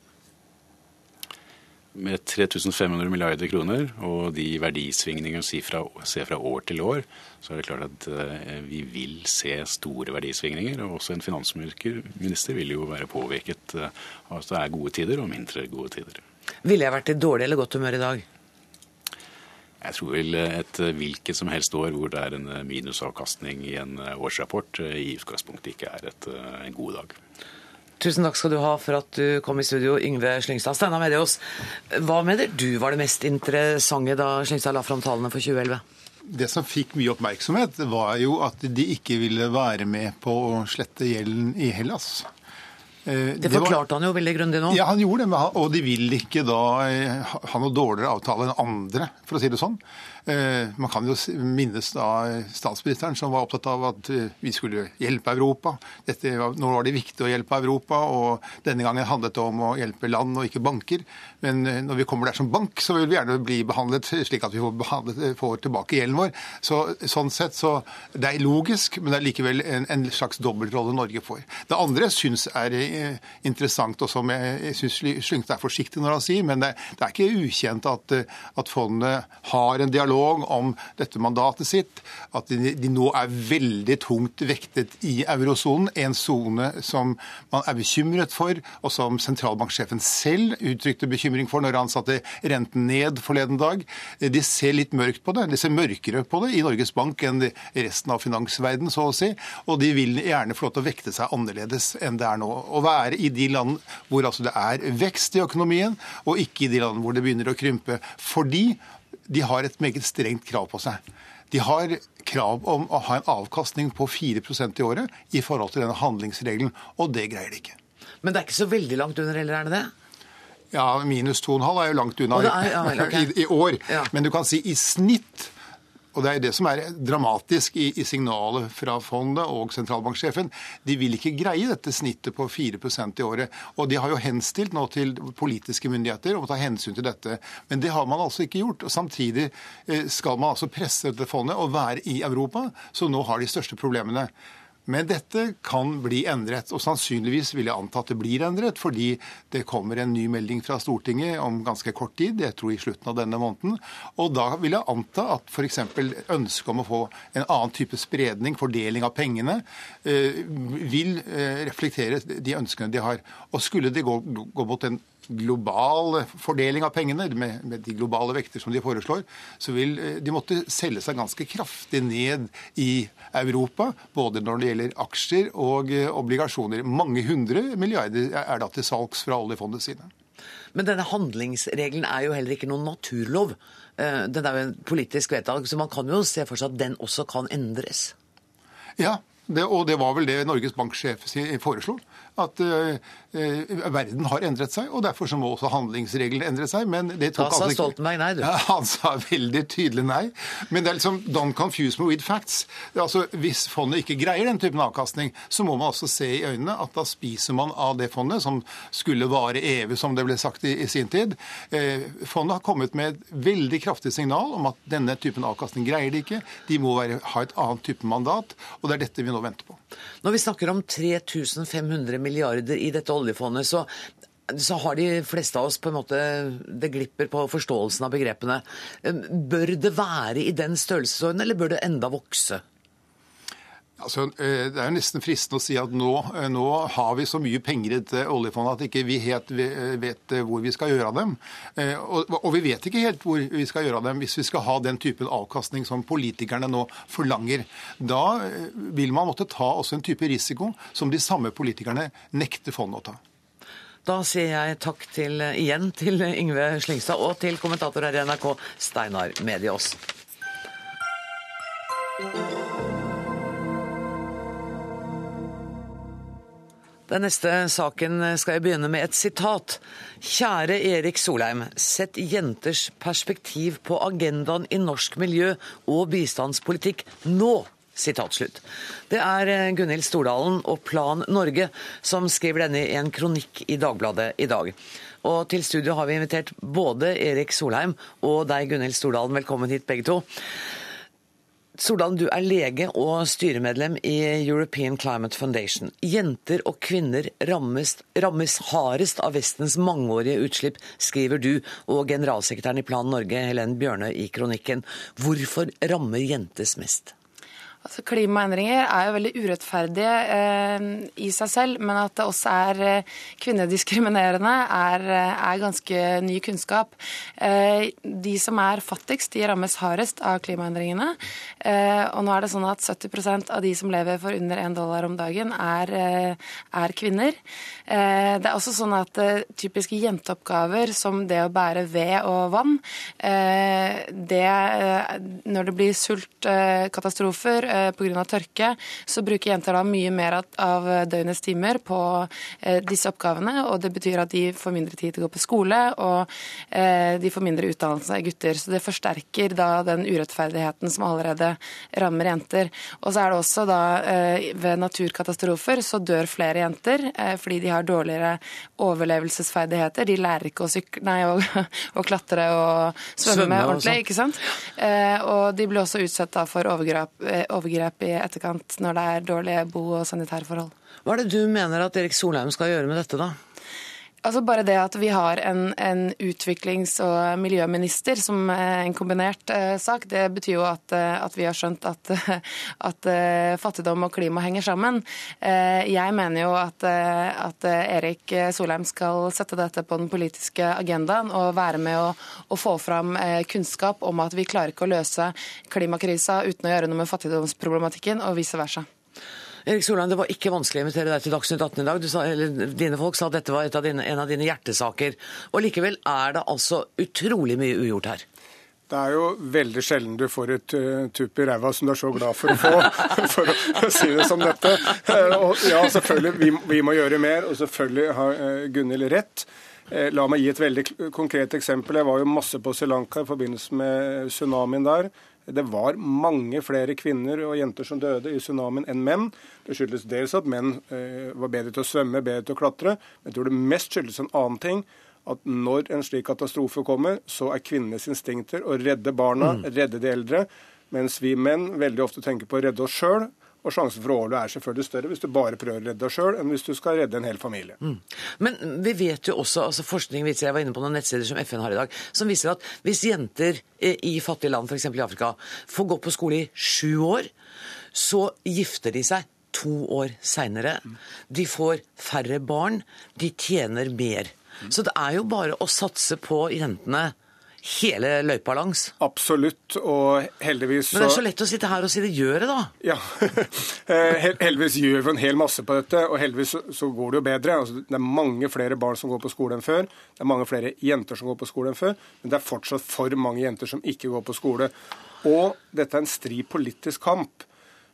Med 3500 milliarder kroner og de verdisvingningene vi ser fra år til år, så er det klart at eh, vi vil se store verdisvingninger. Og også en finansminister vil jo være påvirket eh, av at det er gode tider og mindre gode tider. Ville jeg vært i dårlig eller godt humør i dag? Jeg tror vel et hvilket som helst år hvor det er en minusavkastning i en årsrapport, i utgangspunktet ikke er et, en god dag. Tusen takk skal du ha for at du kom i studio, Yngve Slyngstad. Steinar Medios, hva mener du var det mest interessante da Slyngstad la fram tallene for 2011? Det som fikk mye oppmerksomhet, var jo at de ikke ville være med på å slette gjelden i Hellas. Eh, det forklarte han jo veldig grundig nå. Ja, han gjorde det, og de vil ikke da eh, ha noe dårligere avtale enn andre, for å si det sånn. Eh, man kan jo minnes da statsministeren som var opptatt av at eh, vi skulle hjelpe Europa. Dette, nå var det viktig å hjelpe Europa, og denne gangen handlet det om å hjelpe land og ikke banker. Men eh, når vi kommer der som bank, så vil vi gjerne bli behandlet slik at vi får, behandlet, får tilbake gjelden vår. Så, sånn sett så Det er logisk, men det er likevel en, en slags dobbeltrolle Norge får. Det andre syns er interessant, og som jeg, syns Slyngte er forsiktig når han sier, men det, det er ikke ukjent at, at fondet har en dialog dialog om dette mandatet sitt, at de, de nå er veldig tungt vektet i eurosonen. En sone som man er bekymret for, og som sentralbanksjefen selv uttrykte bekymring for når han satte renten ned forleden dag. De ser litt mørkt på det. De ser mørkere på det i Norges Bank enn resten av finansverdenen, så å si. Og de vil gjerne få lov til å vekte seg annerledes enn det er nå. Å være i de land hvor altså det er vekst i økonomien, og ikke i de land hvor det begynner å krympe. Fordi de har et meget strengt krav på seg. De har krav om å ha en avkastning på 4% i året i forhold til denne handlingsregelen, og det greier de ikke. Men det er ikke så veldig langt under, eller er det det? Ja, minus 2,5 er jo langt unna er, ja, okay. (laughs) i, i, år. Ja. Men du kan si i snitt og det er det som er dramatisk i, i, signalet fra fondet og sentralbanksjefen. De vil ikke greie dette snittet på 4% i året. Og de har jo henstilt nå til politiske myndigheter om å ta hensyn til dette. Men det har man altså ikke gjort. og Samtidig eh, skal man altså presse dette fondet og være i Europa, så nå har de største problemene. Men dette kan bli endret, og sannsynligvis vil jeg anta at det blir endret, fordi det kommer en ny melding fra Stortinget om ganske kort tid, jeg tror i slutten av denne måneden. Og da vil jeg anta at f.eks. ønsket om å få en annen type spredning, fordeling av pengene, eh, vil eh, reflektere de ønskene de har. Og skulle det gå, gå mot en global fordeling av pengene, med, med, de globale vekter som de foreslår, så vil eh, de måtte selge seg ganske kraftig ned i Europa, både når det gjelder aksjer og eh, obligasjoner. Mange hundre milliarder er da til salgs fra oljefondet sine. Men denne handlingsregelen er jo heller ikke noen naturlov. Eh, den er jo en politisk vedtak, så man kan jo se for seg at den også kan endres. Ja, det, og det var vel det Norges banksjef foreslo at verden har endret seg, og derfor så må også handlingsreglene endre seg. Men det tok da sa altså Stoltenberg nei, du. (laughs) Ja, han sa veldig tydelig nei. Men det er liksom don't confuse me with facts. Altså, Hvis fondet ikke greier den typen avkastning, så må man også se i øynene at da spiser man av det fondet, som skulle vare evig, som det ble sagt i, i sin tid. Eh, fondet har kommet med et veldig kraftig signal om at denne typen avkastning greier de ikke. De må være, ha et annet type mandat, og det er dette vi nå venter på. Når vi snakker om 3500 milliarder i dette oljefondet, så så har de fleste av oss på en måte Det glipper på forståelsen av begrepene. Bør det være i den størrelsesorden, eller bør det enda vokse? Altså, eh, det er jo nesten fristende å si at nå, eh, nå, har vi så mye penger i dette oljefondet at ikke vi helt eh, vet hvor vi skal gjøre av dem. Og, og, vi vet ikke helt hvor vi skal gjøre av dem hvis vi skal ha den typen avkastning som politikerne nå forlanger. Da vil man måtte ta også en type risiko som de samme politikerne nekter fondet å ta. Da sier jeg takk til, igjen til Yngve Slyngstad og til kommentator her i NRK, Steinar Mediås. Den neste saken skal jeg begynne med et sitat. Kjære Erik Solheim. Sett jenters perspektiv på agendaen i norsk miljø- og bistandspolitikk nå. Det er eh, Gunhild Stordalen og Plan Norge som skriver denne i en kronikk i Dagbladet i dag. Og til studio har vi invitert både Erik Solheim og deg, Gunhild Stordalen. Velkommen hit, begge to. Stordalen, du er lege og styremedlem i European Climate Foundation. Jenter og kvinner rammes, rammes hardest av Vestens mangeårige utslipp, skriver du og generalsekretæren i Plan Norge, Helen Bjørnøy, i kronikken. Hvorfor rammer jentes mest? Altså, klimaendringer er jo veldig urettferdige eh, i seg selv, men at det også er eh, kvinnediskriminerende, er, eh, er, ganske ny kunnskap. Eh, de som er fattigst, de rammes hardest av klimaendringene. Eh, og nå er det sånn at 70% av de som lever for under én dollar om dagen, er, er kvinner. det er også sånn at typiske jenteoppgaver som det å bære ved og vann, det, når det blir sultkatastrofer pga. tørke, så bruker jenter da mye mer av døgnets timer på eh, disse oppgavene. og Det betyr at de får mindre tid til å gå på skole, og eh, de får mindre utdannelse enn gutter. Så det forsterker da den urettferdigheten som allerede rammer jenter. Og så er det også da eh, ved naturkatastrofer så dør flere jenter eh, fordi de har dårligere overlevelsesferdigheter. De lærer ikke å, sykle, nei, å, (laughs) å klatre og svømme, svømme ordentlig, ikke sant. Eh, og de blir også utsatt for overgrep, overgrep i etterkant når det er dårlige bo- og sanitærforhold. Hva er det du mener at Erik Solheim skal gjøre med dette, da? Altså Bare det at vi har en, en utviklings- og miljøminister som en kombinert eh, sak, det betyr jo at, eh, at vi har skjønt at, (laughs) at, eh, fattigdom og klima henger sammen. Eh, jeg mener jo at, eh, at, Erik Solheim skal sette dette på den politiske agendaen og være med å, å få fram eh, kunnskap om at vi klarer ikke å løse klimakrisa uten å gjøre noe med fattigdomsproblematikken, og vice versa. Erik Solheim, det var ikke vanskelig å invitere deg til Dagsnytt 18 i dag. Sa, dine folk sa at dette var av dine, en av dine hjertesaker. Og likevel er det altså utrolig mye ugjort her. Det er jo veldig sjelden du får et uh, tupp i ræva som du er så glad for å få, (laughs) for å si det som dette. Uh, og ja, selvfølgelig, vi, vi, må gjøre mer, og selvfølgelig har uh, Gunhild rett. La meg gi et veldig konkret eksempel. Jeg var jo masse på Sri Lanka i forbindelse med tsunamien der. Det var mange flere kvinner og jenter som døde i tsunamien enn menn. Det skyldes dels at menn eh, var bedre til å svømme, bedre til å klatre. Men jeg tror det mest skyldes en annen ting. At når en slik katastrofe kommer, så er kvinnenes instinkter å redde barna, mm. redde de eldre. Mens vi menn veldig ofte tenker på å redde oss sjøl og sjansen for å overleve er selvfølgelig større hvis du bare prøver å redde deg sjøl, enn hvis du skal redde en hel familie. Mm. Men vi vet jo også, altså forskning viser, jeg var inne på noen nettsider som FN har i dag, som viser at hvis jenter i fattige land, f.eks. i Afrika, får gå på skole i sju år, så gifter de seg to år seinere. De får færre barn, de tjener mer. Så det er jo bare å satse på jentene hele løypa langs. Absolutt, og heldigvis så Men det er så lett å sitte her og si det. Gjør det, da. Ja. (laughs) Eh, heldigvis gjør vi en hel masse på dette, og heldigvis så går det jo bedre. Altså, det er mange flere barn som går på skole enn før. Det er mange flere jenter som går på skole enn før. Men det er fortsatt for mange jenter som ikke går på skole. Og dette er en stri politisk kamp.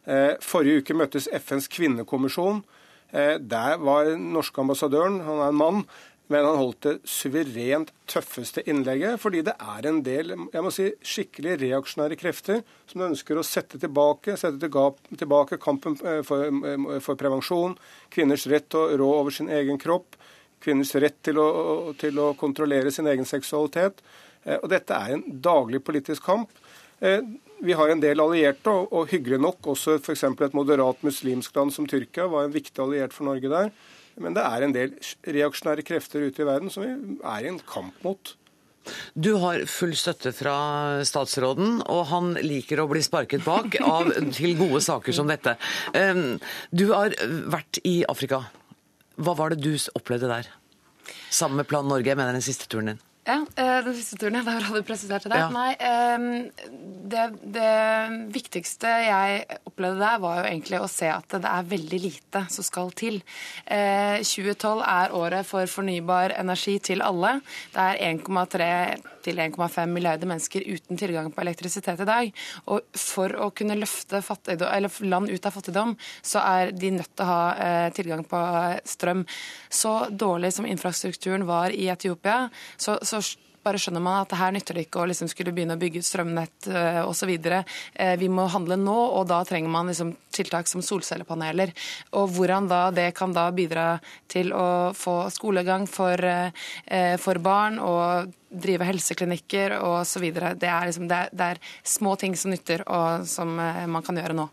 Eh, forrige uke møttes FNs kvinnekommisjon. Eh, der var norske ambassadøren, han er en mann, men han holdt det suverent tøffeste innlegget, fordi det er en del jeg må si, skikkelig reaksjonære krefter som ønsker å sette tilbake, sette tilbake kampen eh, for, eh, for, prevensjon, kvinners rett til å rå over sin egen kropp, kvinners rett til å, til å kontrollere sin egen seksualitet. Eh, og Dette er en daglig politisk kamp. Vi har en del allierte, og hyggelig nok også f.eks. et moderat muslimsk land som Tyrkia var en viktig alliert for Norge der. Men det er en del reaksjonære krefter ute i verden som vi er i en kamp mot. Du har full støtte fra statsråden, og han liker å bli sparket bak (laughs) av, til gode saker som dette. Du har vært i Afrika. Hva var det du opplevde der? Sammen med Plan Norge, jeg mener den siste turen din. Ja, eh, den siste turen, (laughs) ja. der hadde bra du presiserte det. Ja. Nei, eh, det, det viktigste jeg opplevde der, var jo egentlig å se at det er veldig lite som skal til. Eh, 2012 er året for fornybar energi til alle. Det er 1,3 til 1,5 milliarder mennesker uten tilgang på elektrisitet i dag. Og for å kunne løfte fattigdom, eller land ut av fattigdom, så er de nødt til å ha eh, tilgang på strøm. Så dårlig som infrastrukturen var i Etiopia, så, så bare skjønner man at her nytter det ikke å liksom skulle begynne å bygge ut strømnett uh, osv. Uh, vi må handle nå, og da trenger man liksom tiltak som solcellepaneler. Og hvordan da det kan da bidra til å få skolegang for, uh, for barn og drive helseklinikker osv. Det, er liksom, det, det er små ting som nytter, og som man kan gjøre nå.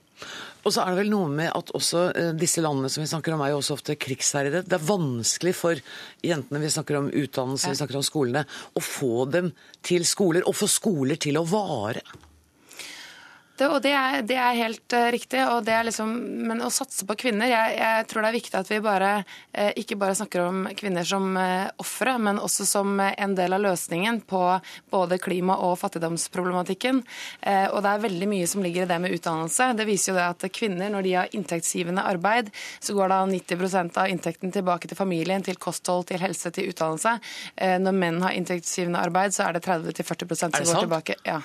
Og så er det vel noe med at også eh, disse landene som vi snakker om, er jo også ofte krigsherjede. Det er vanskelig for jentene vi snakker om utdannelse, vi snakker om skolene, å få dem til skoler, og få skoler til å vare. Det, og det er, det er helt uh, riktig. og det er liksom, Men å satse på kvinner jeg, jeg tror det er viktig at vi bare, uh, ikke bare snakker om kvinner som uh, ofre, men også som en del av løsningen på både klima- og fattigdomsproblematikken. og det er veldig mye som ligger i det med utdannelse. Det viser jo det at kvinner, når de har inntektsgivende arbeid, så går da 90% av inntekten tilbake til familien, til kosthold, til helse, til utdannelse. når menn har inntektsgivende arbeid, så er det 30-40% som går tilbake. Ja.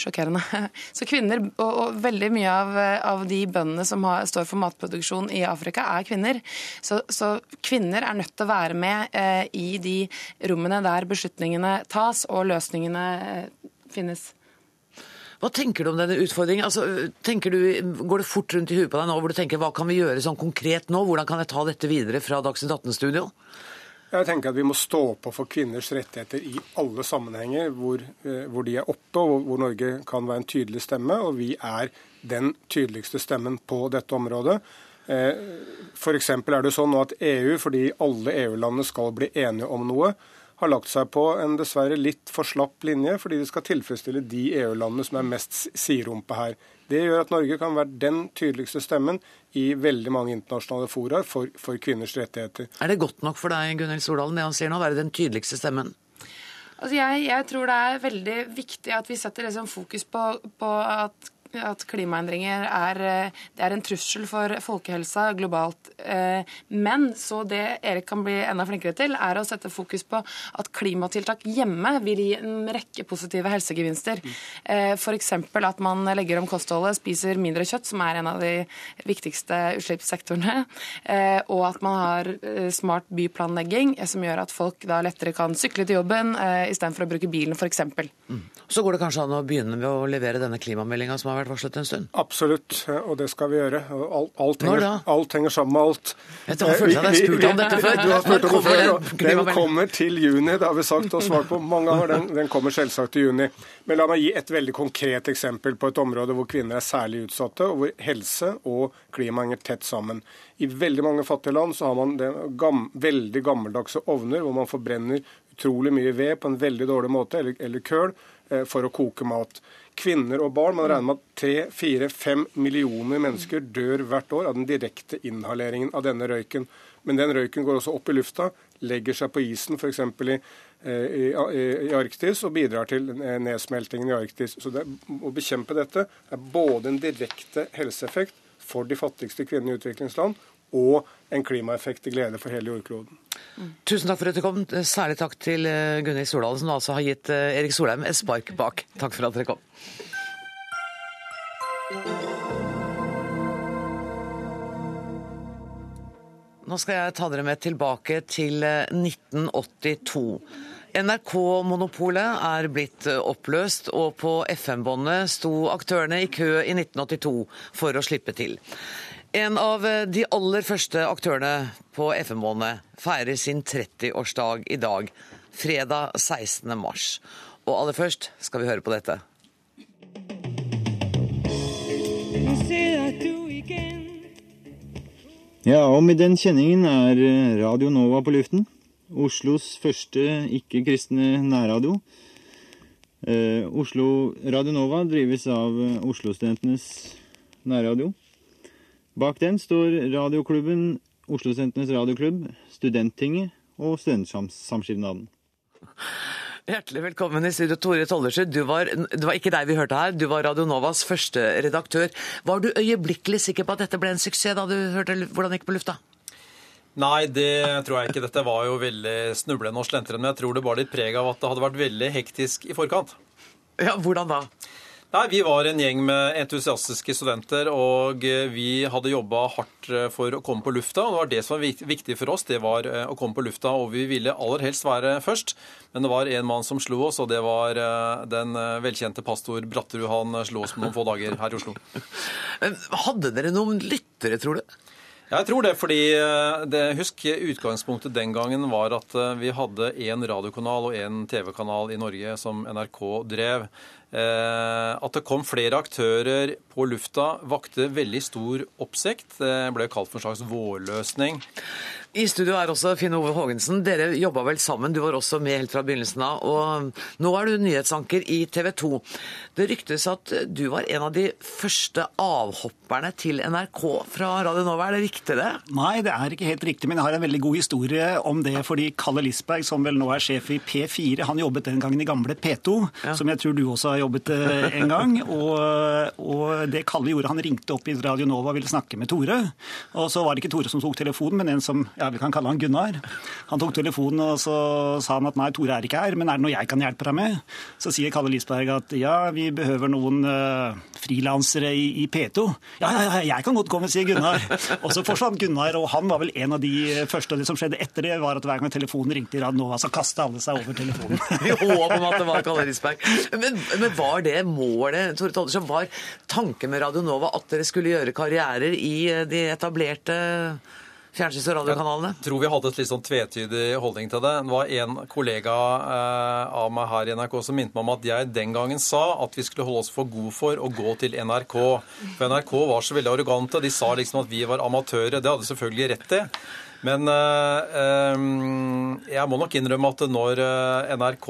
Sjokkerende. (laughs) Så kvinner, og, og veldig mye av, av de bøndene som har, står for matproduksjon i Afrika, er kvinner. Så, så kvinner er nødt til å være med eh, i de rommene der beslutningene tas og løsningene eh, finnes. Hva tenker du om denne utfordringen? Altså, du, går det fort rundt i huet på deg nå hvor du tenker hva kan vi gjøre sånn konkret nå? Hvordan kan jeg ta dette videre fra Dagsnytt 18-studio? Jeg tenker at Vi må stå på for kvinners rettigheter i alle sammenhenger hvor, eh, hvor de er oppe, og hvor Norge kan være en tydelig stemme. Og vi er den tydeligste stemmen på dette området. F.eks. er det sånn nå at EU, fordi alle EU-landene skal bli enige om noe, har lagt seg på en dessverre litt for slapp linje, fordi de skal tilfredsstille de EU-landene som er mest siderumpe her. Det gjør at Norge kan være den tydeligste stemmen i veldig mange internasjonale fora for, for kvinners rettigheter. Er det godt nok for deg, Gunhild Stordalen, det han sier nå, å være den tydeligste stemmen? Altså jeg, jeg, tror det er veldig viktig at vi setter liksom fokus på, på at at klimaendringer er, det er en trussel for folkehelsa globalt. Men så det Erik kan bli enda flinkere til, er å sette fokus på at klimatiltak hjemme vil gi en rekke positive helsegevinster. F.eks. at man legger om kostholdet, spiser mindre kjøtt, som er en av de viktigste utslippssektorene. Og at man har smart byplanlegging, som gjør at folk da lettere kan sykle til jobben istedenfor å bruke bilen, f.eks. Mm. Så går det kanskje an å begynne med å levere denne klimameldinga som har vært varslet en stund? Absolutt, og det skal vi gjøre. Alt, alt, henger, alt henger sammen med alt. Jeg har følelsen av at jeg har spurt om dette (laughs) før. Du har spurt om det før. og Den kommer til juni, det har vi sagt og svart på mange ganger. Den, den kommer selvsagt til juni. Men la meg gi et veldig konkret eksempel på et område hvor kvinner er særlig utsatte, og hvor helse og klima henger tett sammen. I veldig mange fattige land så har man gam, veldig gammeldagse ovner hvor man forbrenner utrolig mye ved på en veldig dårlig måte, eller, eller køl, eh, for å koke mat. Kvinner og barn, man regner med at 3-4-5 millioner mennesker dør hvert år av den direkte inhaleringen av denne røyken. Men den røyken går også opp i lufta, legger seg på isen f.eks. I, eh, i, i Arktis og bidrar til eh, nedsmeltingen i Arktis. Så det, Å bekjempe dette er både en direkte helseeffekt for de fattigste kvinnene i utviklingsland og en klimaeffekt til glede for hele jordkloden. Tusen takk for at dere kom. Særlig takk til eh, Gunhild Stordalen, som altså har gitt eh, Erik Solheim et spark bak. Takk for at dere kom. Nå skal jeg ta dere med tilbake til eh, 1982. NRK-monopolet er blitt eh, oppløst, og på FM-båndet sto aktørene i kø i 1982 for å slippe til. En av eh, de aller første aktørene på FM-båndet feirer sin 30-årsdag i dag, fredag 16. mars. Og aller først skal vi høre på dette. Ja, og med den kjenningen er eh, Radio Nova på luften. Oslos første ikke-kristne nærradio. Eh, Oslo Radio Nova drives av Oslo-studentenes nærradio. Bak den står radioklubben Oslo-studentenes radioklubb, Studenttinget og Studentsamskipnaden. Hjertelig velkommen i studio, Tore Tollersrud. Det var ikke deg vi hørte her, du var Radio Novas første redaktør. Var du øyeblikkelig sikker på at dette ble en suksess da du hørte hvordan det gikk på lufta? Nei, det tror jeg ikke. Dette var jo veldig snublende og slentrende. Men jeg tror det bar litt preg av at det hadde vært veldig hektisk i forkant. Ja, Hvordan da? Nei, Vi var en gjeng med entusiastiske studenter, og vi hadde jobba hardt for å komme på lufta. og Det var det som var viktig for oss, det var eh, å komme på lufta. Og vi ville aller helst være først, men det var en mann som slo oss, og det var eh, den eh, velkjente pastor Bratterud. Han slo oss på noen få dager her i Oslo. (laughs) Hadde dere noen lyttere, tror du? Jeg tror det, fordi det, Husk utgangspunktet den gangen var at vi hadde én radiokanal og én TV-kanal i Norge som NRK drev. Eh, at det kom flere aktører på lufta, vakte veldig stor oppsikt. Det ble kalt for en slags vårløsning. I studio er også Finn Ove Haagensen. Dere jobba vel sammen, du var også med helt fra begynnelsen av. Og nå er du nyhetsanker i TV 2. Det ryktes at du var en av de første avhopperne til NRK fra Radio Nova. Er det riktig, det? Nei, det er ikke helt riktig, men jeg har en veldig god historie om det. Fordi Kalle Lisberg, som vel nå er sjef i P4, han jobbet den gangen i gamle P2, ja. som jeg tror du også har jobbet eh, en gang. (laughs) Og, og det Kalle gjorde, han ringte opp i Radio Nova og ville snakke med Tore. Og så var det ikke Tore som tok telefonen, men en som ja, vi kan kalle han Gunnar. Han tok telefonen og så sa han at nei, Tore er ikke her, men er det noe jeg kan hjelpe deg med? Så sier Kalle Lisberg at ja, vi behøver noen uh, frilansere i, i, P2. Ja, ja, ja, jeg kan godt komme, sier Gunnar. (laughs) Og så forsvant Gunnar, og han var vel en av de første. Og det som skjedde etter det, var at hver gang telefonen ringte i Radio Nova, så kasta alle seg over telefonen. (laughs) I håp om at det var Kalle Lisberg. Men, men var det målet, Tore Tollersen, var tanken med Radio Nova at dere skulle gjøre karrierer i de etablerte fjernsyns- og radiokanalene? Jeg tror vi hadde et litt sånn tvetydig holdning til det. Det var en kollega eh, av meg her i NRK som minnet meg om at jeg den gangen sa at vi skulle holde oss for gode for å gå til NRK. For NRK var så veldig arrogante. De sa liksom at vi var amatører. Det hadde selvfølgelig rett i. Men eh, jeg må nok innrømme at når eh, NRK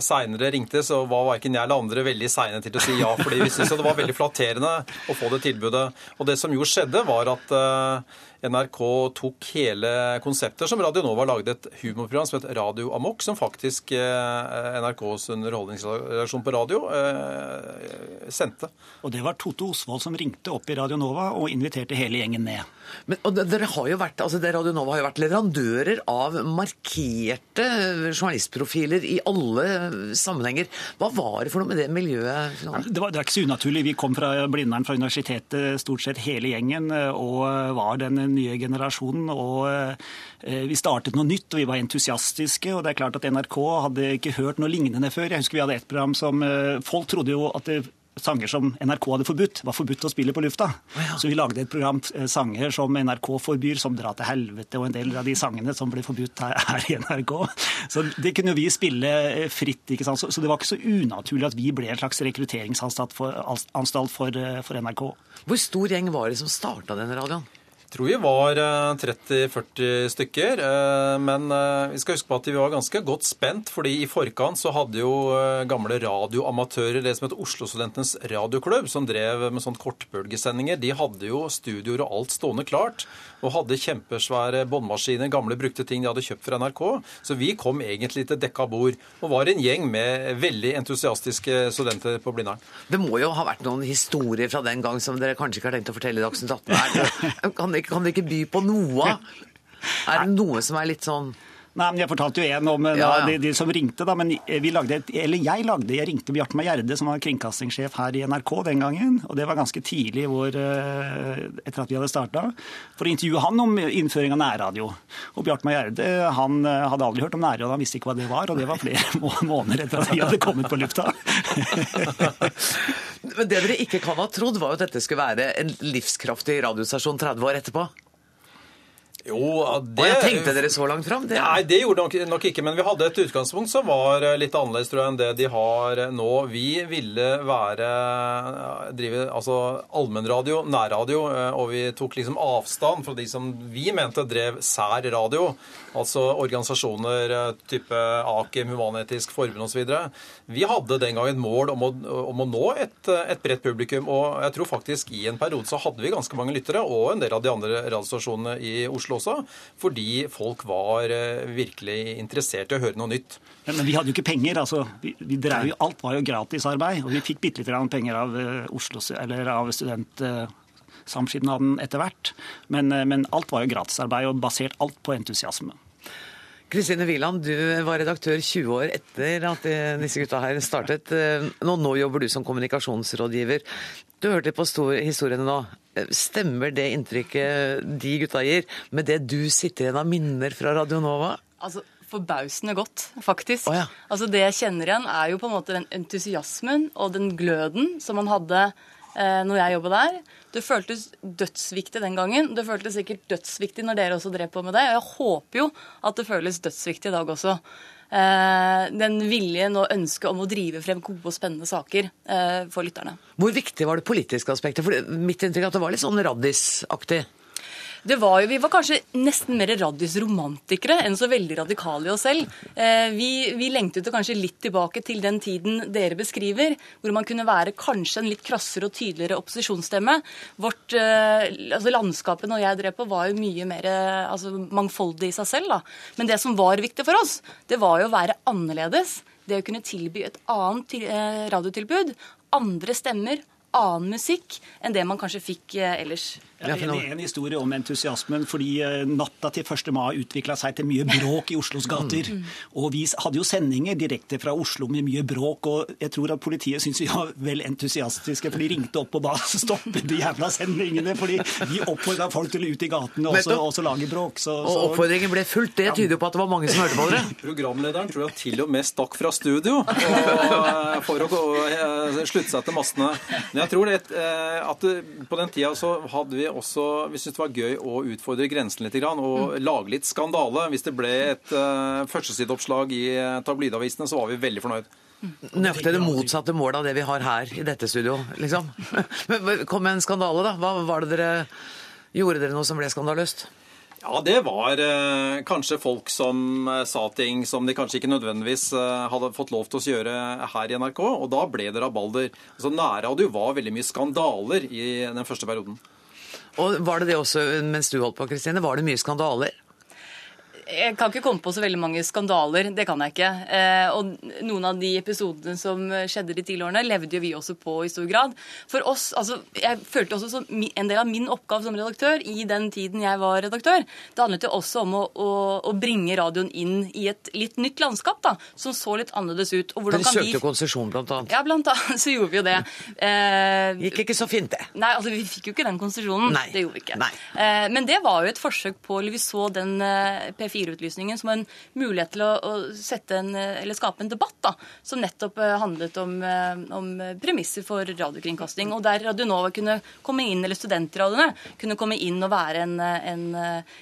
seinere ringte, så var verken jeg eller andre veldig seine til å si ja. fordi vi syntes det var veldig flatterende å få det tilbudet. Og det som jo skjedde, var at eh, NRK tok hele konseptet som Radio Nova lagde et humorprogram som het Radio Amok, som faktisk eh, NRKs underholdningsredaksjon på radio eh, sendte. Og det var Tote Osvold som ringte opp i Radio Nova og inviterte hele gjengen ned. Men, og dere har jo vært, altså Radio Nova har jo vært leverandører av markerte journalistprofiler i alle sammenhenger. Hva var det for noe med det miljøet? Det var, det var ikke så unaturlig. Vi kom fra Blindern fra universitetet stort sett hele gjengen og var den nye generasjonen. og eh, Vi startet noe nytt, og vi var entusiastiske. og det er klart at NRK hadde ikke hørt noe lignende før. Jeg husker vi hadde et program som eh, Folk trodde jo at det sanger som NRK hadde forbudt, var forbudt å spille på lufta. Oh, ja. Så vi lagde et program, eh, sanger som NRK forbyr, som Dra til helvete, og en del av de sangene som ble forbudt her, her i NRK. Så det kunne vi spille fritt. ikke sant? Så, så, det var ikke så unaturlig at vi ble en slags rekrutteringsanstalt for, for, for NRK. Hvor stor gjeng var det som starta denne radioen? Tror vi var 30-40 eh, stykker. Eh, men eh, vi skal huske på at vi var ganske godt spent, fordi i forkant så hadde jo gamle radioamatører det som het Oslo-studentenes radioklubb, som drev med sånn kortbølgesendinger, de hadde jo studioer og alt stående klart. Og hadde kjempesvære båndmaskiner, gamle brukte ting de hadde kjøpt fra NRK. Så vi kom egentlig til dekka bord, og var en gjeng med veldig entusiastiske studenter på Blindern. Det må jo ha vært noen historier fra den gang som dere kanskje ikke har tenkt å fortelle i Dagsnytt 18. (laughs) Kan kan dere ikke by på noe? (laughs) Er det noe som er litt sånn Nei, men Jeg fortalte jo en om ja, ja. De, de, som ringte, da. Men vi lagde et, eller jeg lagde, jeg ringte Bjartmar Gjerde, som var kringkastingssjef her i NRK den gangen. og Det var ganske tidlig hvor, eh, etter at vi hadde starta, for å intervjue han om innføring av nærradio. Og Bjartmar Gjerde han eh, hadde aldri hørt om nærradio, han visste ikke hva det var. Og det var flere (laughs) måneder etter at vi hadde kommet på lufta. (laughs) men det dere ikke kan ha trodd, var jo at dette skulle være en livskraftig radiostasjon 30 år etterpå. Jo, det... Og jeg tenkte dere så langt fram? Det... Nei, det gjorde nok, nok ikke. Men vi hadde et utgangspunkt som var eh, litt annerledes tror jeg, enn det de har eh, nå. Vi ville være eh, drive altså allmennradio, nærradio, og vi tok liksom avstand fra de som vi mente drev sær radio. Altså organisasjoner type Akim, Human-Etisk Forbund osv. Vi hadde den gang et mål om å, om å nå et, et, bredt publikum. Og jeg tror faktisk i en periode så hadde vi ganske mange lyttere, og en del av de andre radiostasjonene i Oslo Oslo også, fordi folk var eh, virkelig interessert i å høre noe nytt. Men, men vi hadde jo ikke penger. altså. Vi, vi drev jo, Alt var jo gratisarbeid. Og vi fikk bitte litt penger av eh, Oslo, eller av studentsamskipnaden etter hvert. Men, eh, men alt var jo gratisarbeid, og basert alt på entusiasme. Kristine Wieland, du var redaktør 20 år etter at disse gutta her startet. Nå, nå jobber du som kommunikasjonsrådgiver. Du hørte på historiene nå. Stemmer det inntrykket de gutta gir, med det du sitter igjen av minner fra Radio Nova? Altså, Forbausende godt, faktisk. Oh, ja. Altså Det jeg kjenner igjen, er jo på en måte den entusiasmen og den gløden som man hadde eh, når jeg jobba der. Det føltes dødsviktig den gangen. Det føltes sikkert dødsviktig når dere også drev på med det. Og jeg håper jo at det føles dødsviktig i dag også. Eh, den viljen og ønsket om å drive frem gode og spennende saker eh, for lytterne. Hvor viktig var det politiske aspektet? For Mitt inntrykk er at det var litt sånn raddisaktig? Det var jo, Vi var kanskje nesten mer radiosromantikere enn så veldig radikale i oss selv. Eh, vi, vi lengtet kanskje litt tilbake til den tiden dere beskriver, hvor man kunne være kanskje en litt krassere og tydeligere opposisjonsstemme. Vårt, eh, altså Landskapet når jeg drev på, var jo mye mer eh, altså, mangfoldig i seg selv. da. Men det som var viktig for oss, det var jo å være annerledes. Det å kunne tilby et annet radiotilbud, andre stemmer, annen musikk enn det man kanskje fikk ellers. Ja, en, en historie om entusiasmen. fordi eh, Natta til 1. mai utvikla seg til mye bråk i Oslos gater. Mm. Og Vi hadde jo sendinger direkte fra Oslo med mye bråk. og Jeg tror at politiet syntes vi var vel entusiastiske, for de ringte opp og ba (laughs) stoppe de jævla sendingene. fordi vi oppfordra folk til å ut i gatene og også, lage bråk. Så, så... Og oppfordringen ble fulgt. Det tyder jo på at det var mange som hørte på dere. (laughs) Programlederen tror jeg til og med stakk fra studio og, eh, for å eh, slutte seg til mastene. Jeg tror det, at på den tida så hadde vi også vi syntes det var gøy å utfordre grensen litt og mm. lage litt skandale. Hvis det ble et uh, førstesideoppslag i tabloidavisene, så var vi veldig fornøyd. Nøyaktig det motsatte målet av det vi har her i dette studio, liksom. (laughs) Men Kom med en skandale, da. Hva var det dere Gjorde dere noe som ble skandaløst? Ja, det var eh, kanskje folk som eh, sa ting som de kanskje ikke nødvendigvis eh, hadde fått lov til å gjøre her i NRK, og da ble det rabalder. Altså, jo var veldig mye skandaler i den første perioden. Og Var det det også mens du holdt på, Kristine? Var det mye skandaler? Jeg kan ikke komme på så veldig mange skandaler. Det kan jeg ikke. Eh, og noen av de episodene som skjedde de tidligere årene, levde jo vi også på i stor grad. For oss, altså, Jeg følte også som en del av min oppgave som redaktør i den tiden jeg var redaktør, det handlet jo også om å, å, å bringe radioen inn i et litt nytt landskap, da, som så litt annerledes ut. Og Dere søkte vi... konsesjon, blant annet? Ja, blant annet (laughs) så gjorde vi jo det. Eh, Gikk ikke så fint, det. Nei, altså vi fikk jo ikke den konsesjonen. Det gjorde vi ikke. Eh, men det var jo et forsøk på, eller vi så den eh, P4 4-utlysningen som en mulighet til å, å en, skape en debatt da, som nettopp eh, handlet om, eh, om, premisser for radiokringkasting. Og der Radionova kunne komme inn, eller studentradioene kunne komme inn og være en, en,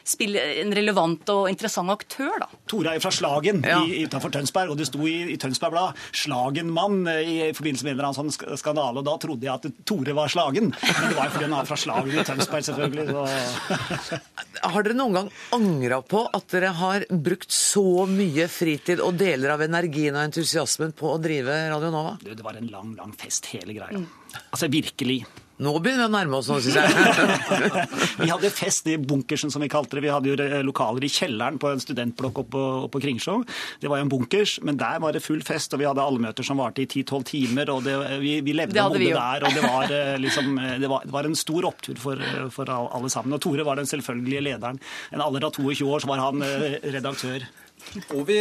spill, en relevant og interessant aktør. da. Tore er fra Slagen ja. utenfor Tønsberg, og det sto i, i Tønsberg Blad 'Slagenmann' i, i forbindelse med en eller annen sånn skandale. og Da trodde jeg at Tore var slagen, men det var jo fordi han er fra Slagen i Tønsberg, selvfølgelig. Så. Har dere noen gang angra på at dere har brukt så mye fritid og deler av energien og entusiasmen på å drive Radio Nova? Det, var en lang, lang fest, hele greia. Altså virkelig. Nå begynner vi å nærme oss noe, syns jeg. (laughs) vi hadde fest i bunkersen, som vi kalte det. Vi hadde jo lokaler i kjelleren på en studentblokk oppe på Kringsjå. Det var jo en bunkers, men der var det full fest, og vi hadde allmøter som varte i 10-12 timer. og det, vi, vi, levde og bodde der, og det var, eh, liksom, eh, det, var, det var, en stor opptur for, for, alle sammen. Og Tore var den selvfølgelige lederen. En alder av 22 år så var han eh, redaktør. Og vi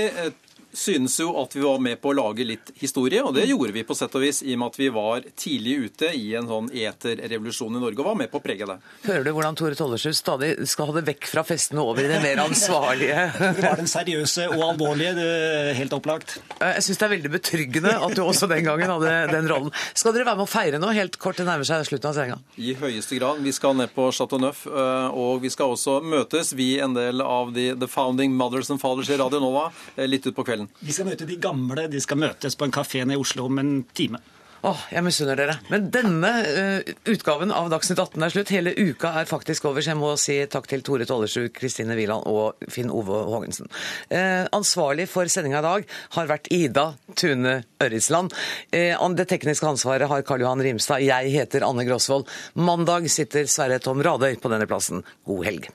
synes jo at vi var med på å lage litt historie, og det gjorde vi på sett og vis i og med at vi var tidlig ute i en sånn eterrevolusjon i Norge og var med på å prege det. Hører du hvordan Tore Tollersrud stadig skal ha det vekk fra festene og over i det mer ansvarlige? (laughs) Det var den seriøse og alvorlige, det er helt opplagt. Jeg syns det er veldig betryggende at du også den gangen hadde den rollen. Skal dere være med å feire nå, helt kort, det nærmer seg slutten av sendinga? I høyeste grad. Vi skal ned på Chateau Neuf, eh, og vi skal også møtes, vi en del av de The Founding Mothers and Fathers i Radio Nova, eh, litt utpå kvelden. De skal møte de gamle. De skal møtes på en kafé nede i Oslo om en time. Åh, oh, Jeg misunner dere. Men denne uh, utgaven av Dagsnytt 18 er slutt. Hele uka er faktisk over, så jeg må si takk til Tore Tollersrud, Kristine Wieland og Finn Ove Haagensen. Uh, ansvarlig for sendinga i dag har vært Ida Tune Ørrisland. Uh, det tekniske ansvaret har Karl Johan Rimstad. Jeg heter Anne Grosvold. Mandag sitter Sverre Tom Radøy på denne plassen. God helg.